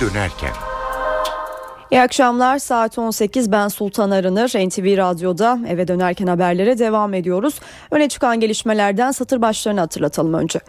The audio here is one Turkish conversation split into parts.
dönerken. İyi akşamlar saat 18 ben Sultan Arınır NTV Radyo'da eve dönerken haberlere devam ediyoruz. Öne çıkan gelişmelerden satır başlarını hatırlatalım önce.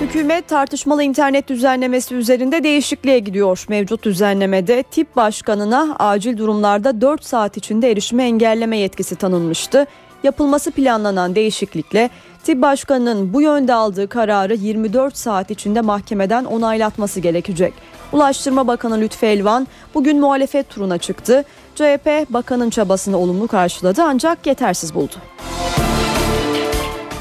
Hükümet tartışmalı internet düzenlemesi üzerinde değişikliğe gidiyor. Mevcut düzenlemede tip başkanına acil durumlarda 4 saat içinde erişime engelleme yetkisi tanınmıştı. Yapılması planlanan değişiklikle tip başkanının bu yönde aldığı kararı 24 saat içinde mahkemeden onaylatması gerekecek. Ulaştırma Bakanı Lütfü Elvan bugün muhalefet turuna çıktı. CHP bakanın çabasını olumlu karşıladı ancak yetersiz buldu.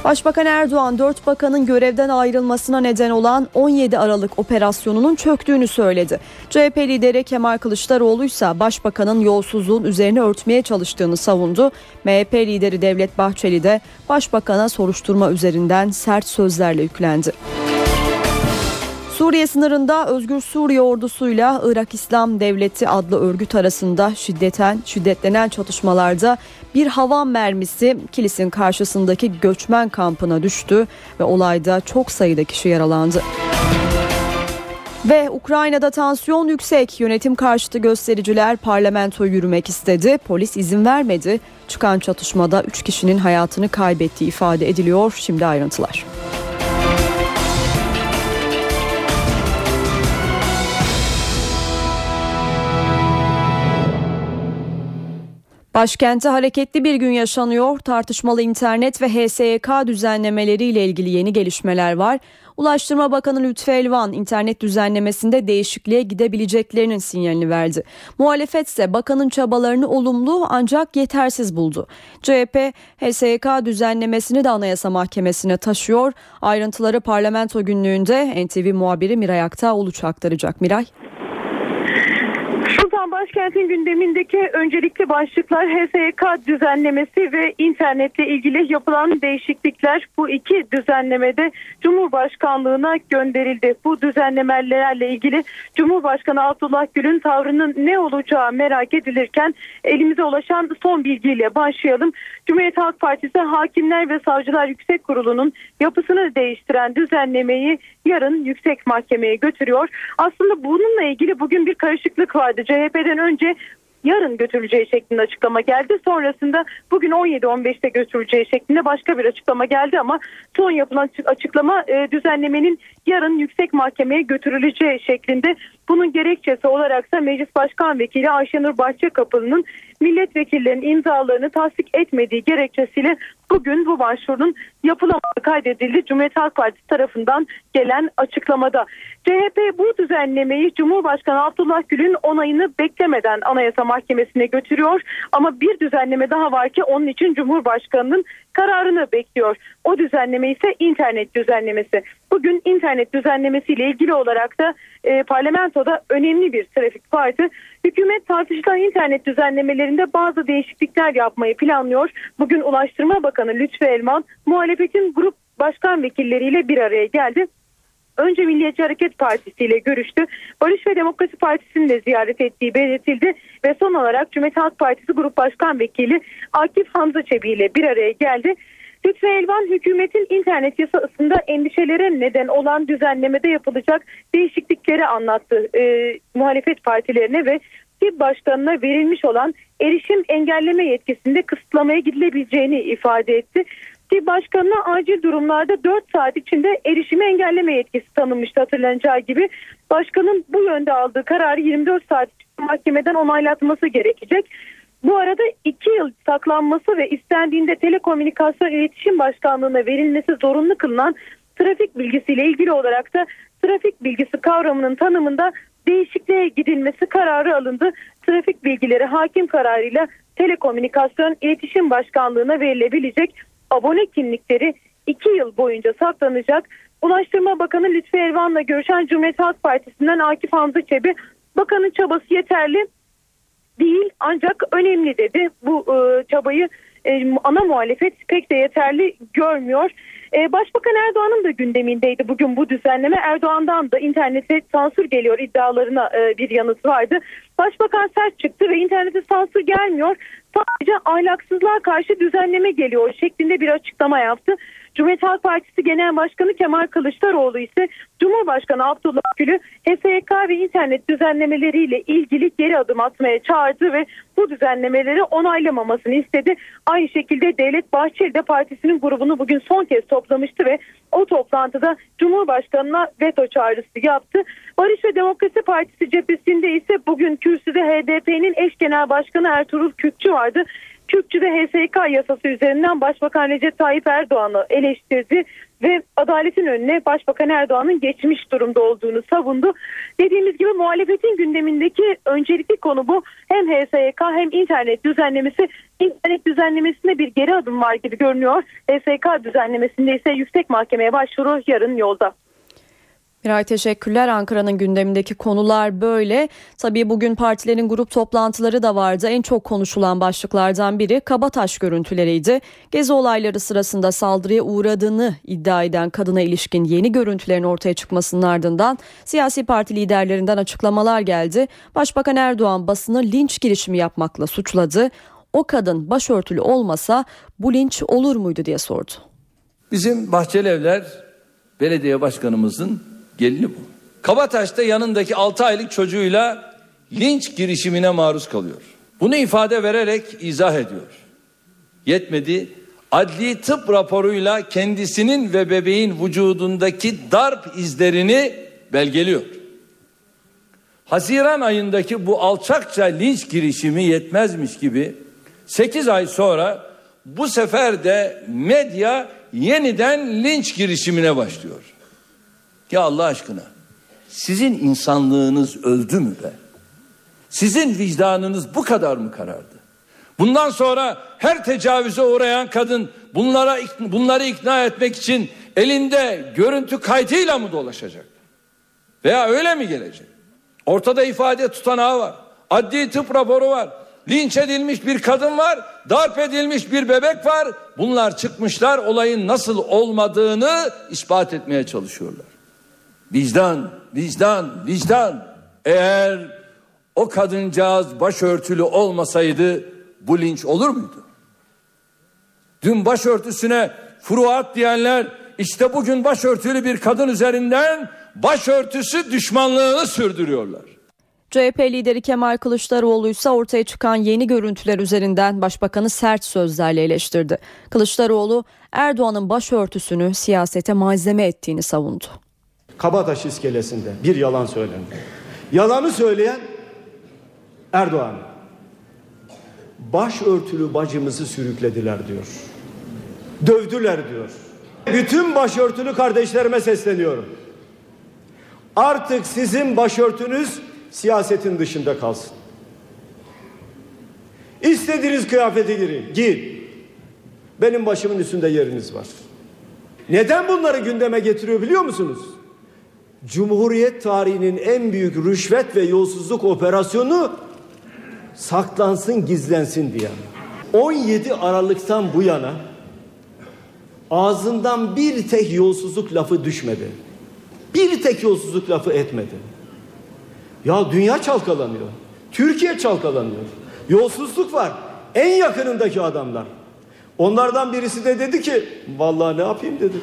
Başbakan Erdoğan 4 bakanın görevden ayrılmasına neden olan 17 Aralık operasyonunun çöktüğünü söyledi. CHP lideri Kemal Kılıçdaroğlu ise başbakanın yolsuzluğun üzerine örtmeye çalıştığını savundu. MHP lideri Devlet Bahçeli de başbakana soruşturma üzerinden sert sözlerle yüklendi. Suriye sınırında Özgür Suriye ordusuyla Irak İslam Devleti adlı örgüt arasında şiddeten şiddetlenen çatışmalarda bir havan mermisi kilisin karşısındaki göçmen kampına düştü ve olayda çok sayıda kişi yaralandı. Ve Ukrayna'da tansiyon yüksek. Yönetim karşıtı göstericiler parlamento yürümek istedi. Polis izin vermedi. Çıkan çatışmada 3 kişinin hayatını kaybettiği ifade ediliyor. Şimdi ayrıntılar. Başkente hareketli bir gün yaşanıyor. Tartışmalı internet ve HSYK düzenlemeleriyle ilgili yeni gelişmeler var. Ulaştırma Bakanı Lütfü Elvan internet düzenlemesinde değişikliğe gidebileceklerinin sinyalini verdi. Muhalefet ise bakanın çabalarını olumlu ancak yetersiz buldu. CHP HSYK düzenlemesini de Anayasa Mahkemesi'ne taşıyor. Ayrıntıları parlamento günlüğünde NTV muhabiri Miray Aktağ aktaracak. Miray. Başkent'in gündemindeki öncelikli başlıklar HSYK düzenlemesi ve internetle ilgili yapılan değişiklikler. Bu iki düzenlemede Cumhurbaşkanlığına gönderildi. Bu düzenlemelerle ilgili Cumhurbaşkanı Abdullah Gül'ün tavrının ne olacağı merak edilirken elimize ulaşan son bilgiyle başlayalım. Cumhuriyet Halk Partisi Hakimler ve Savcılar Yüksek Kurulu'nun yapısını değiştiren düzenlemeyi yarın yüksek mahkemeye götürüyor. Aslında bununla ilgili bugün bir karışıklık vardı. CHP'den önce yarın götürüleceği şeklinde açıklama geldi. Sonrasında bugün 17-15'te götürüleceği şeklinde başka bir açıklama geldi ama son yapılan açıklama e, düzenlemenin yarın yüksek mahkemeye götürüleceği şeklinde. Bunun gerekçesi olarak da Meclis Başkan Vekili Ayşenur Bahçekapılı'nın milletvekillerinin imzalarını tasdik etmediği gerekçesiyle bugün bu başvurunun yapılamadığı kaydedildi. Cumhuriyet Halk Partisi tarafından gelen açıklamada. CHP bu düzenlemeyi Cumhurbaşkanı Abdullah Gül'ün onayını beklemeden Anayasa Mahkemesi'ne götürüyor. Ama bir düzenleme daha var ki onun için Cumhurbaşkanı'nın kararını bekliyor. O düzenleme ise internet düzenlemesi. Bugün internet düzenlemesiyle ilgili olarak da e, parlamentoda önemli bir trafik vardı. Hükümet tartışılan internet düzenlemelerinde bazı değişiklikler yapmayı planlıyor. Bugün Ulaştırma Bakanı Lütfü Elman muhalefetin grup başkan vekilleriyle bir araya geldi. Önce Milliyetçi Hareket Partisi ile görüştü. Barış ve Demokrasi Partisi'ni de ziyaret ettiği belirtildi ve son olarak Cumhuriyet Halk Partisi Grup Başkan Vekili Akif Hamza Çebi ile bir araya geldi. Lütfü Elvan hükümetin internet yasasında endişelere neden olan düzenlemede yapılacak değişiklikleri anlattı e, muhalefet partilerine ve TİB başkanına verilmiş olan erişim engelleme yetkisinde kısıtlamaya gidilebileceğini ifade etti. TİB başkanına acil durumlarda 4 saat içinde erişimi engelleme yetkisi tanınmıştı hatırlanacağı gibi. Başkanın bu yönde aldığı kararı 24 saat mahkemeden onaylatması gerekecek. Bu arada 2 yıl saklanması ve istendiğinde telekomünikasyon iletişim başkanlığına verilmesi zorunlu kılınan trafik bilgisiyle ilgili olarak da trafik bilgisi kavramının tanımında değişikliğe gidilmesi kararı alındı. Trafik bilgileri hakim kararıyla telekomünikasyon iletişim başkanlığına verilebilecek abone kimlikleri 2 yıl boyunca saklanacak. Ulaştırma Bakanı Lütfi Elvan'la görüşen Cumhuriyet Halk Partisi'nden Akif Hamza Çebi bakanın çabası yeterli değil ancak önemli dedi. Bu e, çabayı e, ana muhalefet pek de yeterli görmüyor. E, Başbakan Erdoğan'ın da gündemindeydi bugün bu düzenleme. Erdoğan'dan da internete sansür geliyor iddialarına e, bir yanıt vardı. Başbakan sert çıktı ve internete sansür gelmiyor. Sadece ahlaksızlığa karşı düzenleme geliyor şeklinde bir açıklama yaptı. Cumhuriyet Halk Partisi Genel Başkanı Kemal Kılıçdaroğlu ise Cumhurbaşkanı Abdullah Gül'ü HSYK ve internet düzenlemeleriyle ilgili geri adım atmaya çağırdı ve bu düzenlemeleri onaylamamasını istedi. Aynı şekilde Devlet Bahçeli de partisinin grubunu bugün son kez toplamıştı ve o toplantıda Cumhurbaşkanı'na veto çağrısı yaptı. Barış ve Demokrasi Partisi cephesinde ise bugün kürsüde HDP'nin eş genel başkanı Ertuğrul Kürkçü vardı. Kürkçü de HSK yasası üzerinden Başbakan Recep Tayyip Erdoğan'ı eleştirdi ve adaletin önüne Başbakan Erdoğan'ın geçmiş durumda olduğunu savundu. Dediğimiz gibi muhalefetin gündemindeki öncelikli konu bu. Hem HSYK hem internet düzenlemesi. İnternet düzenlemesinde bir geri adım var gibi görünüyor. HSYK düzenlemesinde ise yüksek mahkemeye başvuru yarın yolda. Miray teşekkürler. Ankara'nın gündemindeki konular böyle. Tabii bugün partilerin grup toplantıları da vardı. En çok konuşulan başlıklardan biri Kabataş görüntüleriydi. Gezi olayları sırasında saldırıya uğradığını iddia eden kadına ilişkin yeni görüntülerin ortaya çıkmasının ardından siyasi parti liderlerinden açıklamalar geldi. Başbakan Erdoğan basını linç girişimi yapmakla suçladı. O kadın başörtülü olmasa bu linç olur muydu diye sordu. Bizim Bahçeli Evler belediye başkanımızın Gelini bu. Kabataş'ta yanındaki 6 aylık çocuğuyla linç girişimine maruz kalıyor. Bunu ifade vererek izah ediyor. Yetmedi. Adli tıp raporuyla kendisinin ve bebeğin vücudundaki darp izlerini belgeliyor. Haziran ayındaki bu alçakça linç girişimi yetmezmiş gibi 8 ay sonra bu sefer de medya yeniden linç girişimine başlıyor. Ya Allah aşkına sizin insanlığınız öldü mü be? Sizin vicdanınız bu kadar mı karardı? Bundan sonra her tecavüze uğrayan kadın bunlara bunları ikna etmek için elinde görüntü kaydıyla mı dolaşacak? Veya öyle mi gelecek? Ortada ifade tutanağı var. Adli tıp raporu var. Linç edilmiş bir kadın var. Darp edilmiş bir bebek var. Bunlar çıkmışlar olayın nasıl olmadığını ispat etmeye çalışıyorlar. Vicdan, vicdan, vicdan. Eğer o kadıncağız başörtülü olmasaydı bu linç olur muydu? Dün başörtüsüne furuat diyenler işte bugün başörtülü bir kadın üzerinden başörtüsü düşmanlığını sürdürüyorlar. CHP lideri Kemal Kılıçdaroğlu ise ortaya çıkan yeni görüntüler üzerinden başbakanı sert sözlerle eleştirdi. Kılıçdaroğlu Erdoğan'ın başörtüsünü siyasete malzeme ettiğini savundu. Kabataş iskelesinde bir yalan söylendi. Yalanı söyleyen Erdoğan. Başörtülü bacımızı sürüklediler diyor. Dövdüler diyor. Bütün başörtülü kardeşlerime sesleniyorum. Artık sizin başörtünüz siyasetin dışında kalsın. İstediğiniz kıyafeti girin, giyin. Benim başımın üstünde yeriniz var. Neden bunları gündeme getiriyor biliyor musunuz? Cumhuriyet tarihinin en büyük rüşvet ve yolsuzluk operasyonu saklansın gizlensin diye. 17 Aralık'tan bu yana ağzından bir tek yolsuzluk lafı düşmedi. Bir tek yolsuzluk lafı etmedi. Ya dünya çalkalanıyor. Türkiye çalkalanıyor. Yolsuzluk var. En yakınındaki adamlar. Onlardan birisi de dedi ki vallahi ne yapayım dedi.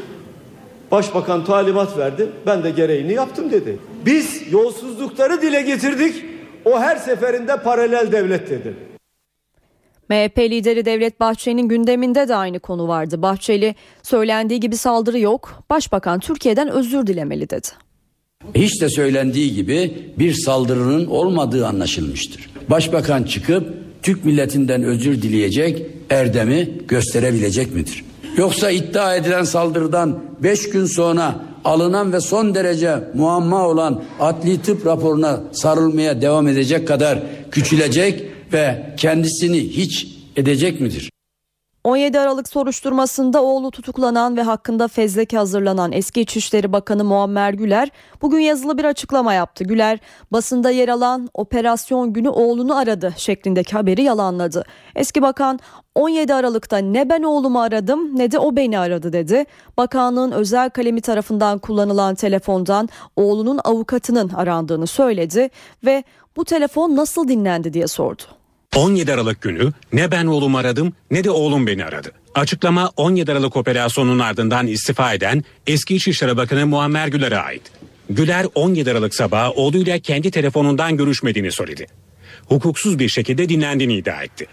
Başbakan talimat verdi. Ben de gereğini yaptım dedi. Biz yolsuzlukları dile getirdik. O her seferinde paralel devlet dedi. MHP lideri Devlet Bahçeli'nin gündeminde de aynı konu vardı. Bahçeli söylendiği gibi saldırı yok. Başbakan Türkiye'den özür dilemeli dedi. Hiç de söylendiği gibi bir saldırının olmadığı anlaşılmıştır. Başbakan çıkıp Türk milletinden özür dileyecek erdemi gösterebilecek midir? Yoksa iddia edilen saldırıdan 5 gün sonra alınan ve son derece muamma olan adli tıp raporuna sarılmaya devam edecek kadar küçülecek ve kendisini hiç edecek midir? 17 Aralık soruşturmasında oğlu tutuklanan ve hakkında fezleke hazırlanan eski İçişleri Bakanı Muammer Güler bugün yazılı bir açıklama yaptı. Güler basında yer alan operasyon günü oğlunu aradı şeklindeki haberi yalanladı. Eski bakan 17 Aralık'ta ne ben oğlumu aradım ne de o beni aradı dedi. Bakanlığın özel kalemi tarafından kullanılan telefondan oğlunun avukatının arandığını söyledi ve bu telefon nasıl dinlendi diye sordu. 17 Aralık günü ne ben oğlumu aradım ne de oğlum beni aradı. Açıklama 17 Aralık operasyonunun ardından istifa eden eski İçişleri Bakanı Muammer Güler'e ait. Güler 17 Aralık sabahı oğluyla kendi telefonundan görüşmediğini söyledi. Hukuksuz bir şekilde dinlendiğini iddia etti.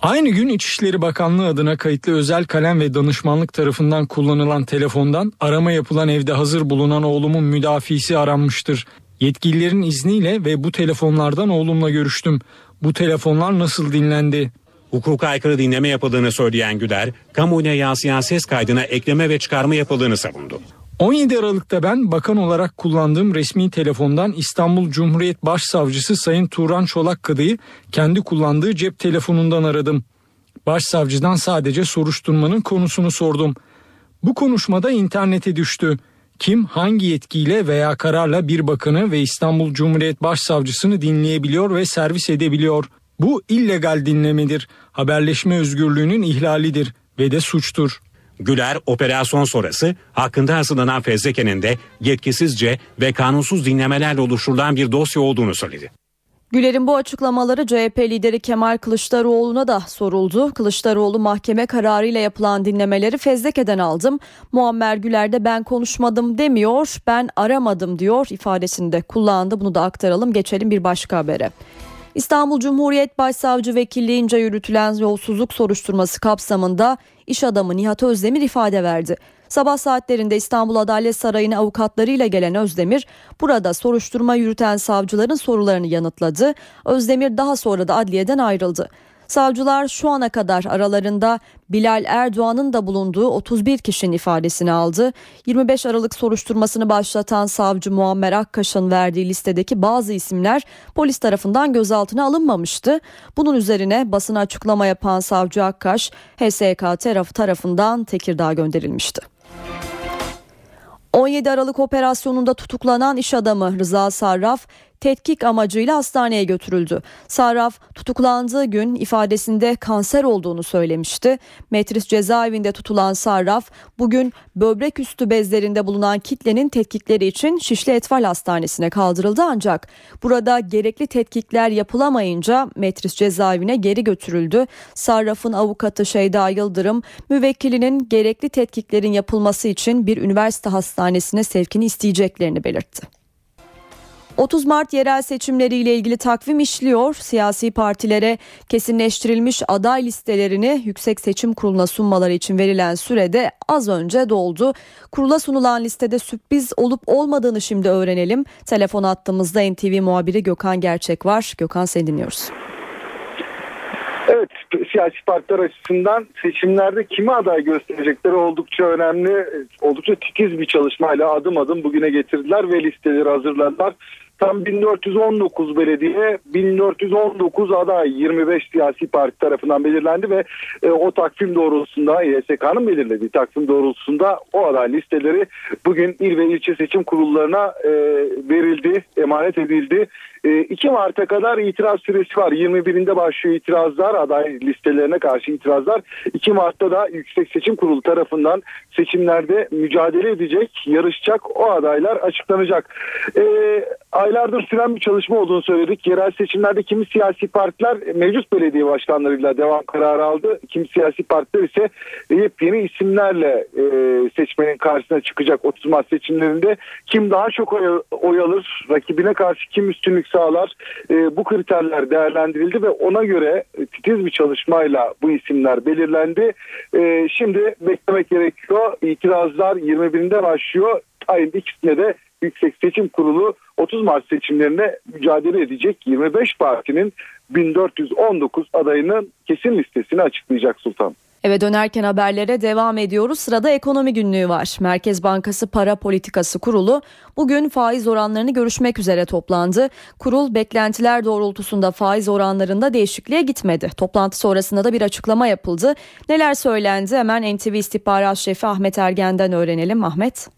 Aynı gün İçişleri Bakanlığı adına kayıtlı özel kalem ve danışmanlık tarafından kullanılan telefondan arama yapılan evde hazır bulunan oğlumun müdafisi aranmıştır. Yetkililerin izniyle ve bu telefonlardan oğlumla görüştüm. Bu telefonlar nasıl dinlendi? Hukuka aykırı dinleme yapıldığını söyleyen Güler, kamuoyuna yansıyan ses kaydına ekleme ve çıkarma yapıldığını savundu. 17 Aralık'ta ben bakan olarak kullandığım resmi telefondan İstanbul Cumhuriyet Başsavcısı Sayın Turan Çolak Kadı'yı kendi kullandığı cep telefonundan aradım. Başsavcıdan sadece soruşturmanın konusunu sordum. Bu konuşmada internete düştü. Kim hangi yetkiyle veya kararla bir bakanı ve İstanbul Cumhuriyet Başsavcısını dinleyebiliyor ve servis edebiliyor? Bu illegal dinlemedir. Haberleşme özgürlüğünün ihlalidir ve de suçtur. Güler operasyon sonrası hakkında hazırlanan fezlekenin de yetkisizce ve kanunsuz dinlemelerle oluşturulan bir dosya olduğunu söyledi. Güler'in bu açıklamaları CHP lideri Kemal Kılıçdaroğlu'na da soruldu. Kılıçdaroğlu mahkeme kararıyla yapılan dinlemeleri fezlekeden aldım. Muammer Güler de ben konuşmadım demiyor, ben aramadım diyor ifadesinde kullandı. Bunu da aktaralım geçelim bir başka habere. İstanbul Cumhuriyet Başsavcı Vekilliğince yürütülen yolsuzluk soruşturması kapsamında iş adamı Nihat Özdemir ifade verdi. Sabah saatlerinde İstanbul Adalet Sarayı'na avukatlarıyla gelen Özdemir burada soruşturma yürüten savcıların sorularını yanıtladı. Özdemir daha sonra da adliyeden ayrıldı. Savcılar şu ana kadar aralarında Bilal Erdoğan'ın da bulunduğu 31 kişinin ifadesini aldı. 25 Aralık soruşturmasını başlatan savcı Muammer Akkaş'ın verdiği listedeki bazı isimler polis tarafından gözaltına alınmamıştı. Bunun üzerine basına açıklama yapan savcı Akkaş HSK tarafı tarafından Tekirdağ gönderilmişti. 17 Aralık operasyonunda tutuklanan iş adamı Rıza Sarraf tetkik amacıyla hastaneye götürüldü. Sarraf tutuklandığı gün ifadesinde kanser olduğunu söylemişti. Metris cezaevinde tutulan Sarraf bugün böbrek üstü bezlerinde bulunan kitlenin tetkikleri için Şişli Etfal Hastanesi'ne kaldırıldı ancak burada gerekli tetkikler yapılamayınca Metris cezaevine geri götürüldü. Sarraf'ın avukatı Şeyda Yıldırım müvekkilinin gerekli tetkiklerin yapılması için bir üniversite hastanesine sevkini isteyeceklerini belirtti. 30 Mart yerel seçimleriyle ilgili takvim işliyor. Siyasi partilere kesinleştirilmiş aday listelerini Yüksek Seçim Kurulu'na sunmaları için verilen sürede az önce doldu. Kurula sunulan listede sürpriz olup olmadığını şimdi öğrenelim. Telefon attığımızda NTV muhabiri Gökhan Gerçek var. Gökhan seni dinliyoruz. Evet siyasi partiler açısından seçimlerde kimi aday gösterecekleri oldukça önemli, oldukça titiz bir çalışmayla adım adım bugüne getirdiler ve listeleri hazırladılar. Tam 1419 belediye, 1419 aday 25 siyasi parti tarafından belirlendi ve e, o takvim doğrultusunda YSK'nın belirlediği takvim doğrultusunda o aday listeleri bugün il ve ilçe seçim kurullarına e, verildi, emanet edildi. E, 2 Mart'a kadar itiraz süresi var. 21'inde başlıyor itirazlar, aday listelerine karşı itirazlar. 2 Mart'ta da Yüksek Seçim Kurulu tarafından seçimlerde mücadele edecek, yarışacak o adaylar açıklanacak. E, aylardır süren bir çalışma olduğunu söyledik. Yerel seçimlerde kimi siyasi partiler mevcut belediye başkanlarıyla devam kararı aldı. Kimi siyasi partiler ise yepyeni isimlerle e, seçmenin karşısına çıkacak 30 Mart seçimlerinde. Kim daha çok oy, oy alır, rakibine karşı kim üstünlük sağlar e, bu kriterler değerlendirildi ve ona göre titiz bir çalışmayla bu isimler belirlendi. E, şimdi beklemek gerekiyor. İtirazlar 21'inde başlıyor. Ayın ikisine de Yüksek Seçim Kurulu 30 Mart seçimlerine mücadele edecek 25 partinin 1419 adayının kesin listesini açıklayacak Sultan. Eve dönerken haberlere devam ediyoruz. Sırada ekonomi günlüğü var. Merkez Bankası Para Politikası Kurulu bugün faiz oranlarını görüşmek üzere toplandı. Kurul beklentiler doğrultusunda faiz oranlarında değişikliğe gitmedi. Toplantı sonrasında da bir açıklama yapıldı. Neler söylendi? Hemen NTV İstihbarat Şefi Ahmet Ergen'den öğrenelim. Ahmet.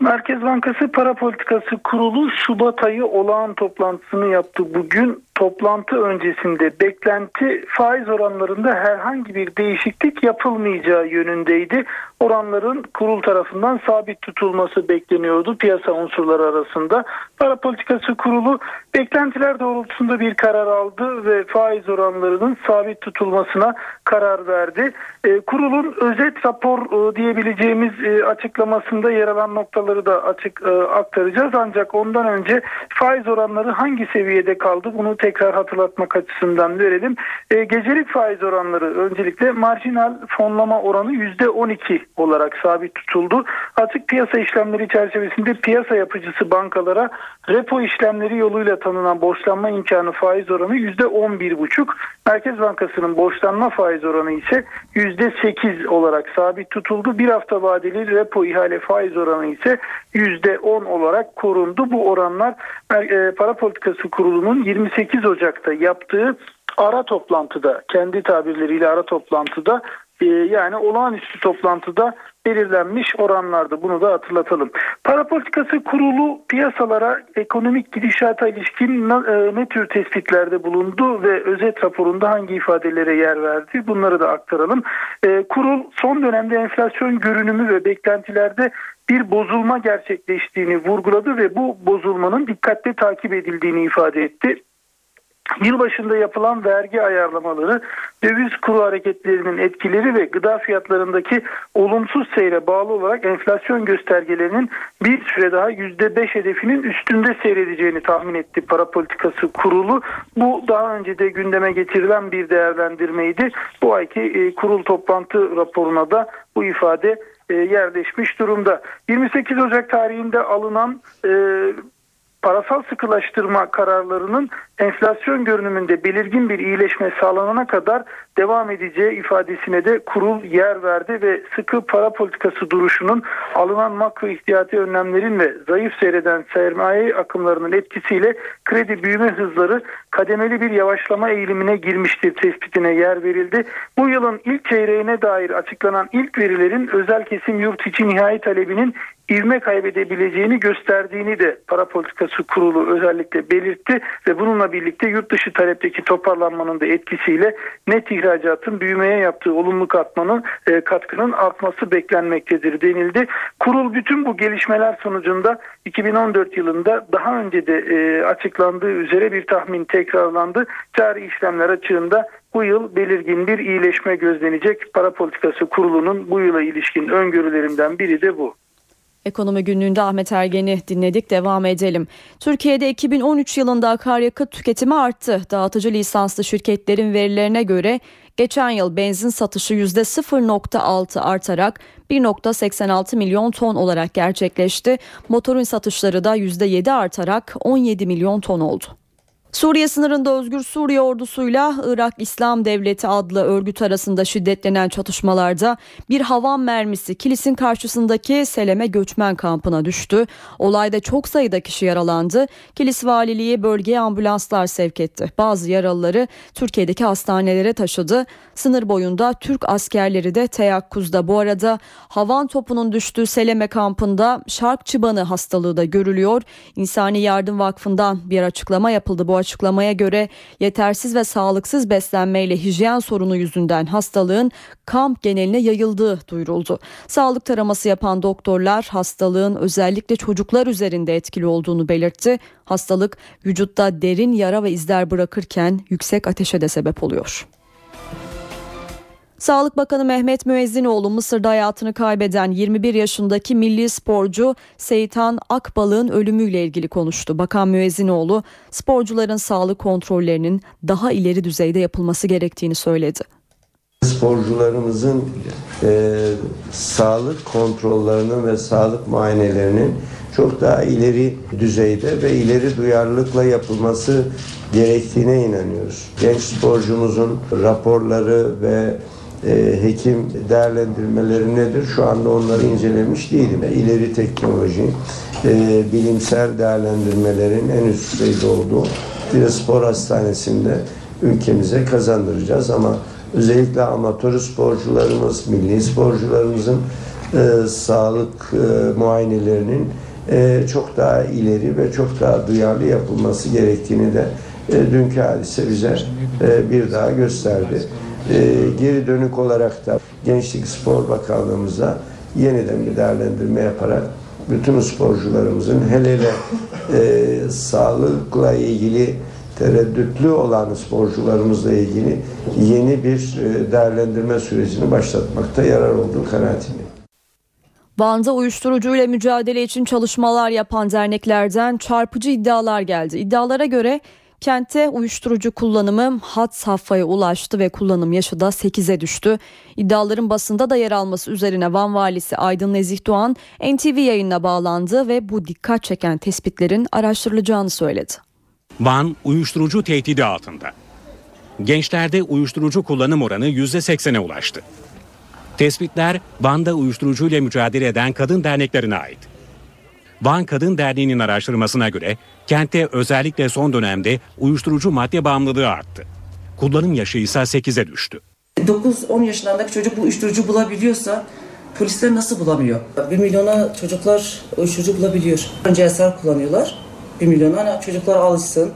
Merkez Bankası Para Politikası Kurulu Şubat ayı olağan toplantısını yaptı bugün. Toplantı öncesinde beklenti faiz oranlarında herhangi bir değişiklik yapılmayacağı yönündeydi. Oranların kurul tarafından sabit tutulması bekleniyordu piyasa unsurları arasında. Para politikası kurulu beklentiler doğrultusunda bir karar aldı ve faiz oranlarının sabit tutulmasına karar verdi. E, kurulun özet rapor e, diyebileceğimiz e, açıklamasında yer alan noktaları da açık aktaracağız. Ancak ondan önce faiz oranları hangi seviyede kaldı bunu tekrar hatırlatmak açısından verelim. E, gecelik faiz oranları öncelikle marjinal fonlama oranı %12 olarak sabit tutuldu. Açık piyasa işlemleri çerçevesinde piyasa yapıcısı bankalara repo işlemleri yoluyla tanınan borçlanma imkanı faiz oranı %11,5. Merkez Bankası'nın borçlanma faiz oranı ise %8 olarak sabit tutuldu. Bir hafta vadeli repo ihale faiz oranı ise %10 olarak korundu. Bu oranlar e, para politikası kurulunun 28 Ocak'ta yaptığı ara toplantıda kendi tabirleriyle ara toplantıda e, yani olağanüstü toplantıda belirlenmiş oranlardı. Bunu da hatırlatalım. Para politikası kurulu piyasalara ekonomik gidişata ilişkin e, ne tür tespitlerde bulundu ve özet raporunda hangi ifadelere yer verdi? Bunları da aktaralım. E, kurul son dönemde enflasyon görünümü ve beklentilerde bir bozulma gerçekleştiğini vurguladı ve bu bozulmanın dikkatle takip edildiğini ifade etti. Yılbaşında yapılan vergi ayarlamaları, döviz kuru hareketlerinin etkileri ve gıda fiyatlarındaki olumsuz seyre bağlı olarak enflasyon göstergelerinin bir süre daha %5 hedefinin üstünde seyredeceğini tahmin etti para politikası kurulu. Bu daha önce de gündeme getirilen bir değerlendirmeydi. Bu ayki e, kurul toplantı raporuna da bu ifade e, yerleşmiş durumda. 28 Ocak tarihinde alınan e, parasal sıkılaştırma kararlarının enflasyon görünümünde belirgin bir iyileşme sağlanana kadar devam edeceği ifadesine de kurul yer verdi ve sıkı para politikası duruşunun alınan makro ihtiyati önlemlerin ve zayıf seyreden sermaye akımlarının etkisiyle kredi büyüme hızları kademeli bir yavaşlama eğilimine girmiştir tespitine yer verildi. Bu yılın ilk çeyreğine dair açıklanan ilk verilerin özel kesim yurt içi nihai talebinin ivme kaybedebileceğini gösterdiğini de para politikası kurulu özellikle belirtti ve bununla birlikte yurt dışı talepteki toparlanmanın da etkisiyle net ihracatın büyümeye yaptığı olumlu katmanın e, katkının artması beklenmektedir denildi. Kurul bütün bu gelişmeler sonucunda 2014 yılında daha önce de e, açıklandığı üzere bir tahmin tekrarlandı. Cari işlemler açığında bu yıl belirgin bir iyileşme gözlenecek. Para politikası kurulunun bu yıla ilişkin öngörülerinden biri de bu. Ekonomi günlüğünde Ahmet Ergen'i dinledik. Devam edelim. Türkiye'de 2013 yılında akaryakıt tüketimi arttı. Dağıtıcı lisanslı şirketlerin verilerine göre geçen yıl benzin satışı %0.6 artarak 1.86 milyon ton olarak gerçekleşti. Motorun satışları da %7 artarak 17 milyon ton oldu. Suriye sınırında Özgür Suriye ordusuyla Irak İslam Devleti adlı örgüt arasında şiddetlenen çatışmalarda bir havan mermisi kilisin karşısındaki Seleme göçmen kampına düştü. Olayda çok sayıda kişi yaralandı. Kilis valiliği bölgeye ambulanslar sevk etti. Bazı yaralıları Türkiye'deki hastanelere taşıdı. Sınır boyunda Türk askerleri de teyakkuzda. Bu arada havan topunun düştüğü Seleme kampında şark çıbanı hastalığı da görülüyor. İnsani Yardım Vakfı'ndan bir açıklama yapıldı bu açıklamaya göre yetersiz ve sağlıksız beslenmeyle hijyen sorunu yüzünden hastalığın kamp geneline yayıldığı duyuruldu. Sağlık taraması yapan doktorlar hastalığın özellikle çocuklar üzerinde etkili olduğunu belirtti. Hastalık vücutta derin yara ve izler bırakırken yüksek ateşe de sebep oluyor. Sağlık Bakanı Mehmet Müezzinoğlu Mısır'da hayatını kaybeden 21 yaşındaki milli sporcu Seyitan Akbal'ın ölümüyle ilgili konuştu. Bakan Müezzinoğlu sporcuların sağlık kontrollerinin daha ileri düzeyde yapılması gerektiğini söyledi. Sporcularımızın e, sağlık kontrollerinin ve sağlık muayenelerinin çok daha ileri düzeyde ve ileri duyarlılıkla yapılması gerektiğine inanıyoruz. Genç sporcumuzun raporları ve hekim değerlendirmeleri nedir? Şu anda onları incelemiş değilim. İleri teknoloji, e, bilimsel değerlendirmelerin en üst düzeyde olduğu bir spor hastanesinde ülkemize kazandıracağız ama özellikle amatör sporcularımız, milli sporcularımızın e, sağlık e, muayenelerinin e, çok daha ileri ve çok daha duyarlı yapılması gerektiğini de e, dünkü hadise bize e, bir daha gösterdi. E, geri dönük olarak da Gençlik Spor Bakanlığımıza yeniden bir değerlendirme yaparak bütün sporcularımızın hele hele e, sağlıkla ilgili tereddütlü olan sporcularımızla ilgili yeni bir e, değerlendirme sürecini başlatmakta yarar olduğu kanaatindeyim. Van'da uyuşturucuyla mücadele için çalışmalar yapan derneklerden çarpıcı iddialar geldi. İddialara göre kentte uyuşturucu kullanımı had safhaya ulaştı ve kullanım yaşı da 8'e düştü. İddiaların basında da yer alması üzerine Van valisi Aydın Nezih Doğan NTV yayınına bağlandı ve bu dikkat çeken tespitlerin araştırılacağını söyledi. Van uyuşturucu tehdidi altında. Gençlerde uyuşturucu kullanım oranı %80'e ulaştı. Tespitler Van'da uyuşturucuyla mücadele eden kadın derneklerine ait. Van Kadın Derneği'nin araştırmasına göre kentte özellikle son dönemde uyuşturucu madde bağımlılığı arttı. Kullanım yaşı ise 8'e düştü. 9-10 yaşlarındaki çocuk bu uyuşturucu bulabiliyorsa polisler nasıl bulamıyor? 1 milyona çocuklar uyuşturucu bulabiliyor. Önce eser kullanıyorlar. 1 milyona hani çocuklar alışsın.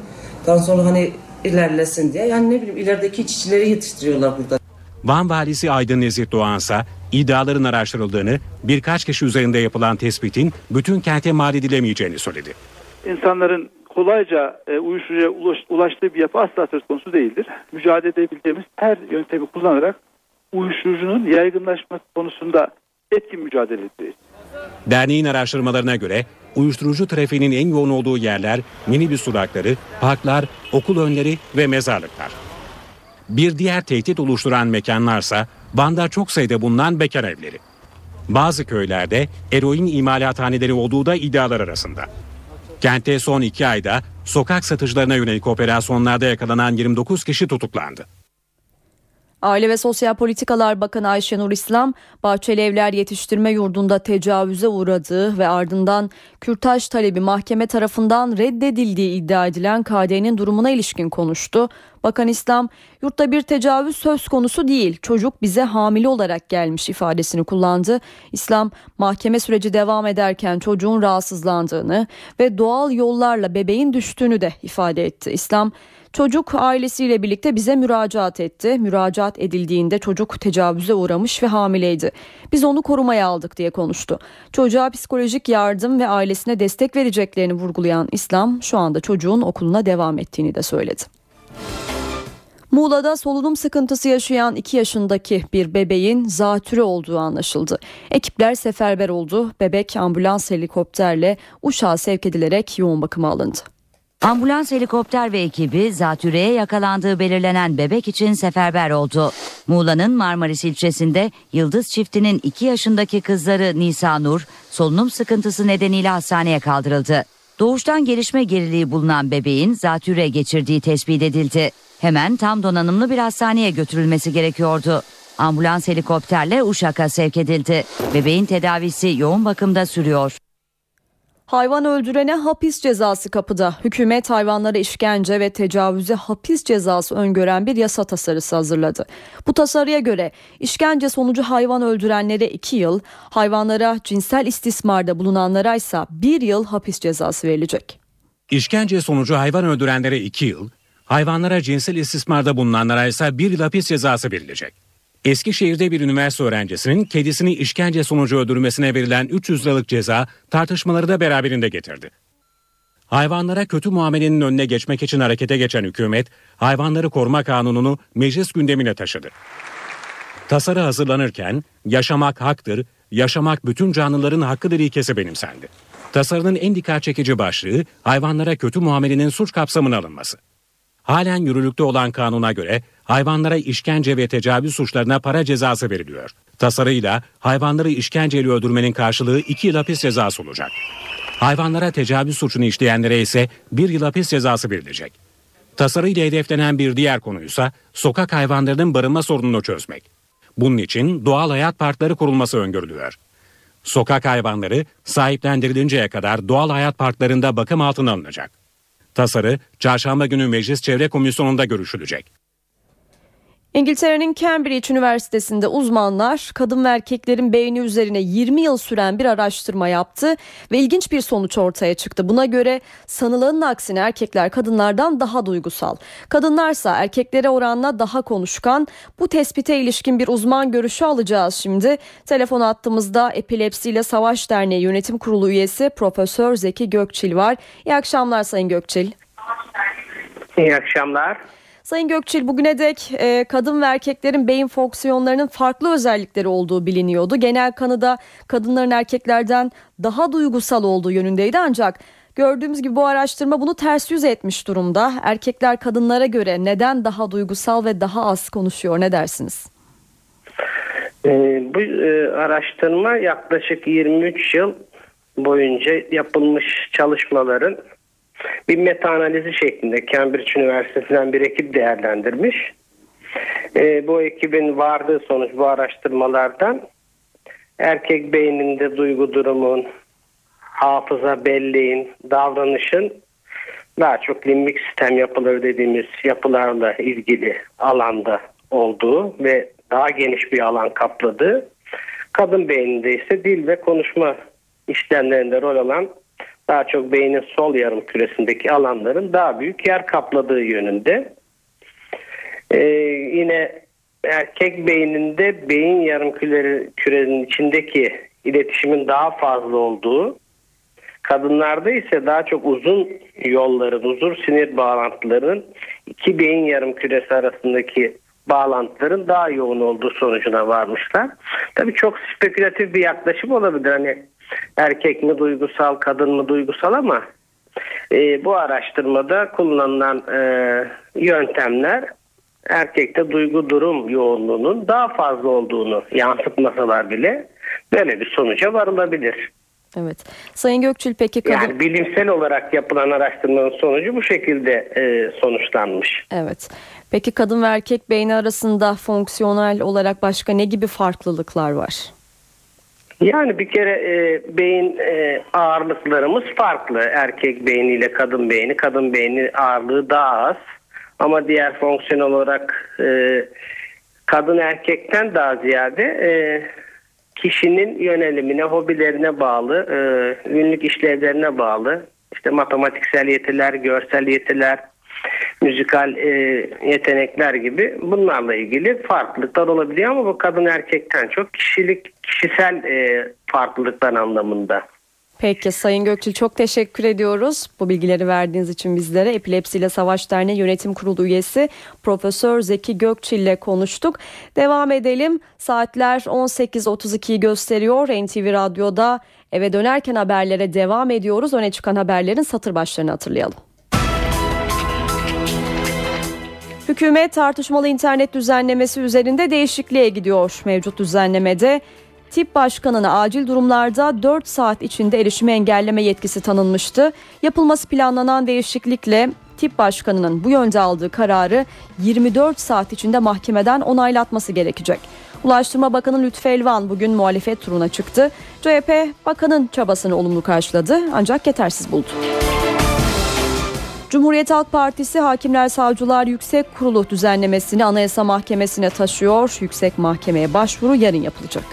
Daha sonra hani ilerlesin diye. Yani ne bileyim ilerideki çiçeğleri yetiştiriyorlar burada. Van valisi Aydın Nezih Doğan ise iddiaların araştırıldığını, birkaç kişi üzerinde yapılan tespitin bütün kente mal edilemeyeceğini söyledi. İnsanların kolayca e, uyuşturucuya ulaş, ulaştığı bir yapı asla söz konusu değildir. Mücadele edebileceğimiz her yöntemi kullanarak uyuşturucunun yaygınlaşması konusunda etkin mücadele edeceğiz. Derneğin araştırmalarına göre uyuşturucu trafiğinin en yoğun olduğu yerler minibüs durakları, parklar, okul önleri ve mezarlıklar. Bir diğer tehdit oluşturan mekanlarsa Van'da çok sayıda bulunan bekar evleri. Bazı köylerde eroin imalathaneleri olduğu da iddialar arasında. Kentte son iki ayda sokak satıcılarına yönelik operasyonlarda yakalanan 29 kişi tutuklandı. Aile ve Sosyal Politikalar Bakanı Ayşenur İslam, Bahçeli Evler Yetiştirme Yurdu'nda tecavüze uğradığı ve ardından kürtaj talebi mahkeme tarafından reddedildiği iddia edilen KD'nin durumuna ilişkin konuştu. Bakan İslam, yurtta bir tecavüz söz konusu değil, çocuk bize hamile olarak gelmiş ifadesini kullandı. İslam, mahkeme süreci devam ederken çocuğun rahatsızlandığını ve doğal yollarla bebeğin düştüğünü de ifade etti. İslam, Çocuk ailesiyle birlikte bize müracaat etti. Müracaat edildiğinde çocuk tecavüze uğramış ve hamileydi. Biz onu korumaya aldık diye konuştu. Çocuğa psikolojik yardım ve ailesine destek vereceklerini vurgulayan İslam şu anda çocuğun okuluna devam ettiğini de söyledi. Muğla'da solunum sıkıntısı yaşayan 2 yaşındaki bir bebeğin zatürre olduğu anlaşıldı. Ekipler seferber oldu. Bebek ambulans helikopterle Uşak'a sevk edilerek yoğun bakıma alındı. Ambulans helikopter ve ekibi zatürreye yakalandığı belirlenen bebek için seferber oldu. Muğla'nın Marmaris ilçesinde Yıldız çiftinin 2 yaşındaki kızları Nisa Nur solunum sıkıntısı nedeniyle hastaneye kaldırıldı. Doğuştan gelişme geriliği bulunan bebeğin zatürre geçirdiği tespit edildi. Hemen tam donanımlı bir hastaneye götürülmesi gerekiyordu. Ambulans helikopterle Uşak'a sevk edildi. Bebeğin tedavisi yoğun bakımda sürüyor. Hayvan öldürene hapis cezası kapıda. Hükümet hayvanlara işkence ve tecavüze hapis cezası öngören bir yasa tasarısı hazırladı. Bu tasarıya göre işkence sonucu hayvan öldürenlere 2 yıl, hayvanlara cinsel istismarda bulunanlara ise 1 yıl hapis cezası verilecek. İşkence sonucu hayvan öldürenlere 2 yıl, hayvanlara cinsel istismarda bulunanlara ise 1 yıl hapis cezası verilecek. Eskişehir'de bir üniversite öğrencisinin kedisini işkence sonucu öldürmesine verilen 300 liralık ceza tartışmaları da beraberinde getirdi. Hayvanlara kötü muamelenin önüne geçmek için harekete geçen hükümet, hayvanları koruma kanununu meclis gündemine taşıdı. Tasarı hazırlanırken yaşamak haktır, yaşamak bütün canlıların hakkıdır ilkesi benimsendi. Tasarının en dikkat çekici başlığı hayvanlara kötü muamelenin suç kapsamına alınması. Halen yürürlükte olan kanuna göre hayvanlara işkence ve tecavüz suçlarına para cezası veriliyor. Tasarıyla hayvanları işkenceyle öldürmenin karşılığı 2 yıl hapis cezası olacak. Hayvanlara tecavüz suçunu işleyenlere ise 1 yıl hapis cezası verilecek. Tasarıyla hedeflenen bir diğer konuysa sokak hayvanlarının barınma sorununu çözmek. Bunun için doğal hayat parkları kurulması öngörülüyor. Sokak hayvanları sahiplendirilince kadar doğal hayat parklarında bakım altına alınacak. Tasarı çarşamba günü Meclis Çevre Komisyonu'nda görüşülecek. İngiltere'nin Cambridge Üniversitesi'nde uzmanlar kadın ve erkeklerin beyni üzerine 20 yıl süren bir araştırma yaptı ve ilginç bir sonuç ortaya çıktı. Buna göre sanılanın aksine erkekler kadınlardan daha duygusal. Kadınlarsa erkeklere oranla daha konuşkan. Bu tespite ilişkin bir uzman görüşü alacağız şimdi. Telefon attığımızda Epilepsiyle Savaş Derneği Yönetim Kurulu üyesi Profesör Zeki Gökçil var. İyi akşamlar Sayın Gökçil. İyi akşamlar. Sayın Gökçil bugüne dek e, kadın ve erkeklerin beyin fonksiyonlarının farklı özellikleri olduğu biliniyordu. Genel kanıda kadınların erkeklerden daha duygusal olduğu yönündeydi ancak gördüğümüz gibi bu araştırma bunu ters yüz etmiş durumda. Erkekler kadınlara göre neden daha duygusal ve daha az konuşuyor ne dersiniz? Ee, bu e, araştırma yaklaşık 23 yıl boyunca yapılmış çalışmaların bir meta analizi şeklinde Cambridge Üniversitesi'nden bir ekip değerlendirmiş. E, bu ekibin vardığı sonuç bu araştırmalardan erkek beyninde duygu durumun, hafıza belleğin, davranışın daha çok limbik sistem yapıları dediğimiz yapılarla ilgili alanda olduğu ve daha geniş bir alan kapladığı, kadın beyninde ise dil ve konuşma işlemlerinde rol alan daha çok beynin sol yarım küresindeki alanların daha büyük yer kapladığı yönünde. Ee, yine erkek beyninde beyin yarım küre, kürenin içindeki iletişimin daha fazla olduğu, kadınlarda ise daha çok uzun yolların, uzun sinir bağlantılarının iki beyin yarım küresi arasındaki bağlantıların daha yoğun olduğu sonucuna varmışlar. Tabii çok spekülatif bir yaklaşım olabilir. Hani erkek mi duygusal, kadın mı duygusal ama e, bu araştırmada kullanılan e, yöntemler erkekte duygu durum yoğunluğunun daha fazla olduğunu yansıtmasalar bile böyle bir sonuca varılabilir. Evet. Sayın Gökçül peki kadın... Yani bilimsel olarak yapılan araştırmanın sonucu bu şekilde e, sonuçlanmış. Evet. Peki kadın ve erkek beyni arasında fonksiyonel olarak başka ne gibi farklılıklar var? Yani bir kere e, beyin e, ağırlıklarımız farklı. Erkek beyniyle kadın beyni. Kadın beyni ağırlığı daha az. Ama diğer fonksiyon olarak e, kadın erkekten daha ziyade e, kişinin yönelimine, hobilerine bağlı, e, günlük işlevlerine bağlı. İşte matematiksel yetiler, görsel yetiler, müzikal e, yetenekler gibi bunlarla ilgili farklılıklar olabiliyor ama bu kadın erkekten çok kişilik kişisel e, farklılıklar anlamında. Peki Sayın Gökçül çok teşekkür ediyoruz. Bu bilgileri verdiğiniz için bizlere Epilepsi ile Savaş Derneği Yönetim Kurulu üyesi Profesör Zeki Gökçil ile konuştuk. Devam edelim. Saatler 18.32'yi gösteriyor. NTV Radyo'da eve dönerken haberlere devam ediyoruz. Öne çıkan haberlerin satır başlarını hatırlayalım. Hükümet tartışmalı internet düzenlemesi üzerinde değişikliğe gidiyor. Mevcut düzenlemede tip başkanına acil durumlarda 4 saat içinde erişime engelleme yetkisi tanınmıştı. Yapılması planlanan değişiklikle tip başkanının bu yönde aldığı kararı 24 saat içinde mahkemeden onaylatması gerekecek. Ulaştırma Bakanı Lütfü Elvan bugün muhalefet turuna çıktı. CHP bakanın çabasını olumlu karşıladı ancak yetersiz buldu. Cumhuriyet Halk Partisi Hakimler Savcılar Yüksek Kurulu düzenlemesini Anayasa Mahkemesi'ne taşıyor. Yüksek Mahkemeye başvuru yarın yapılacak.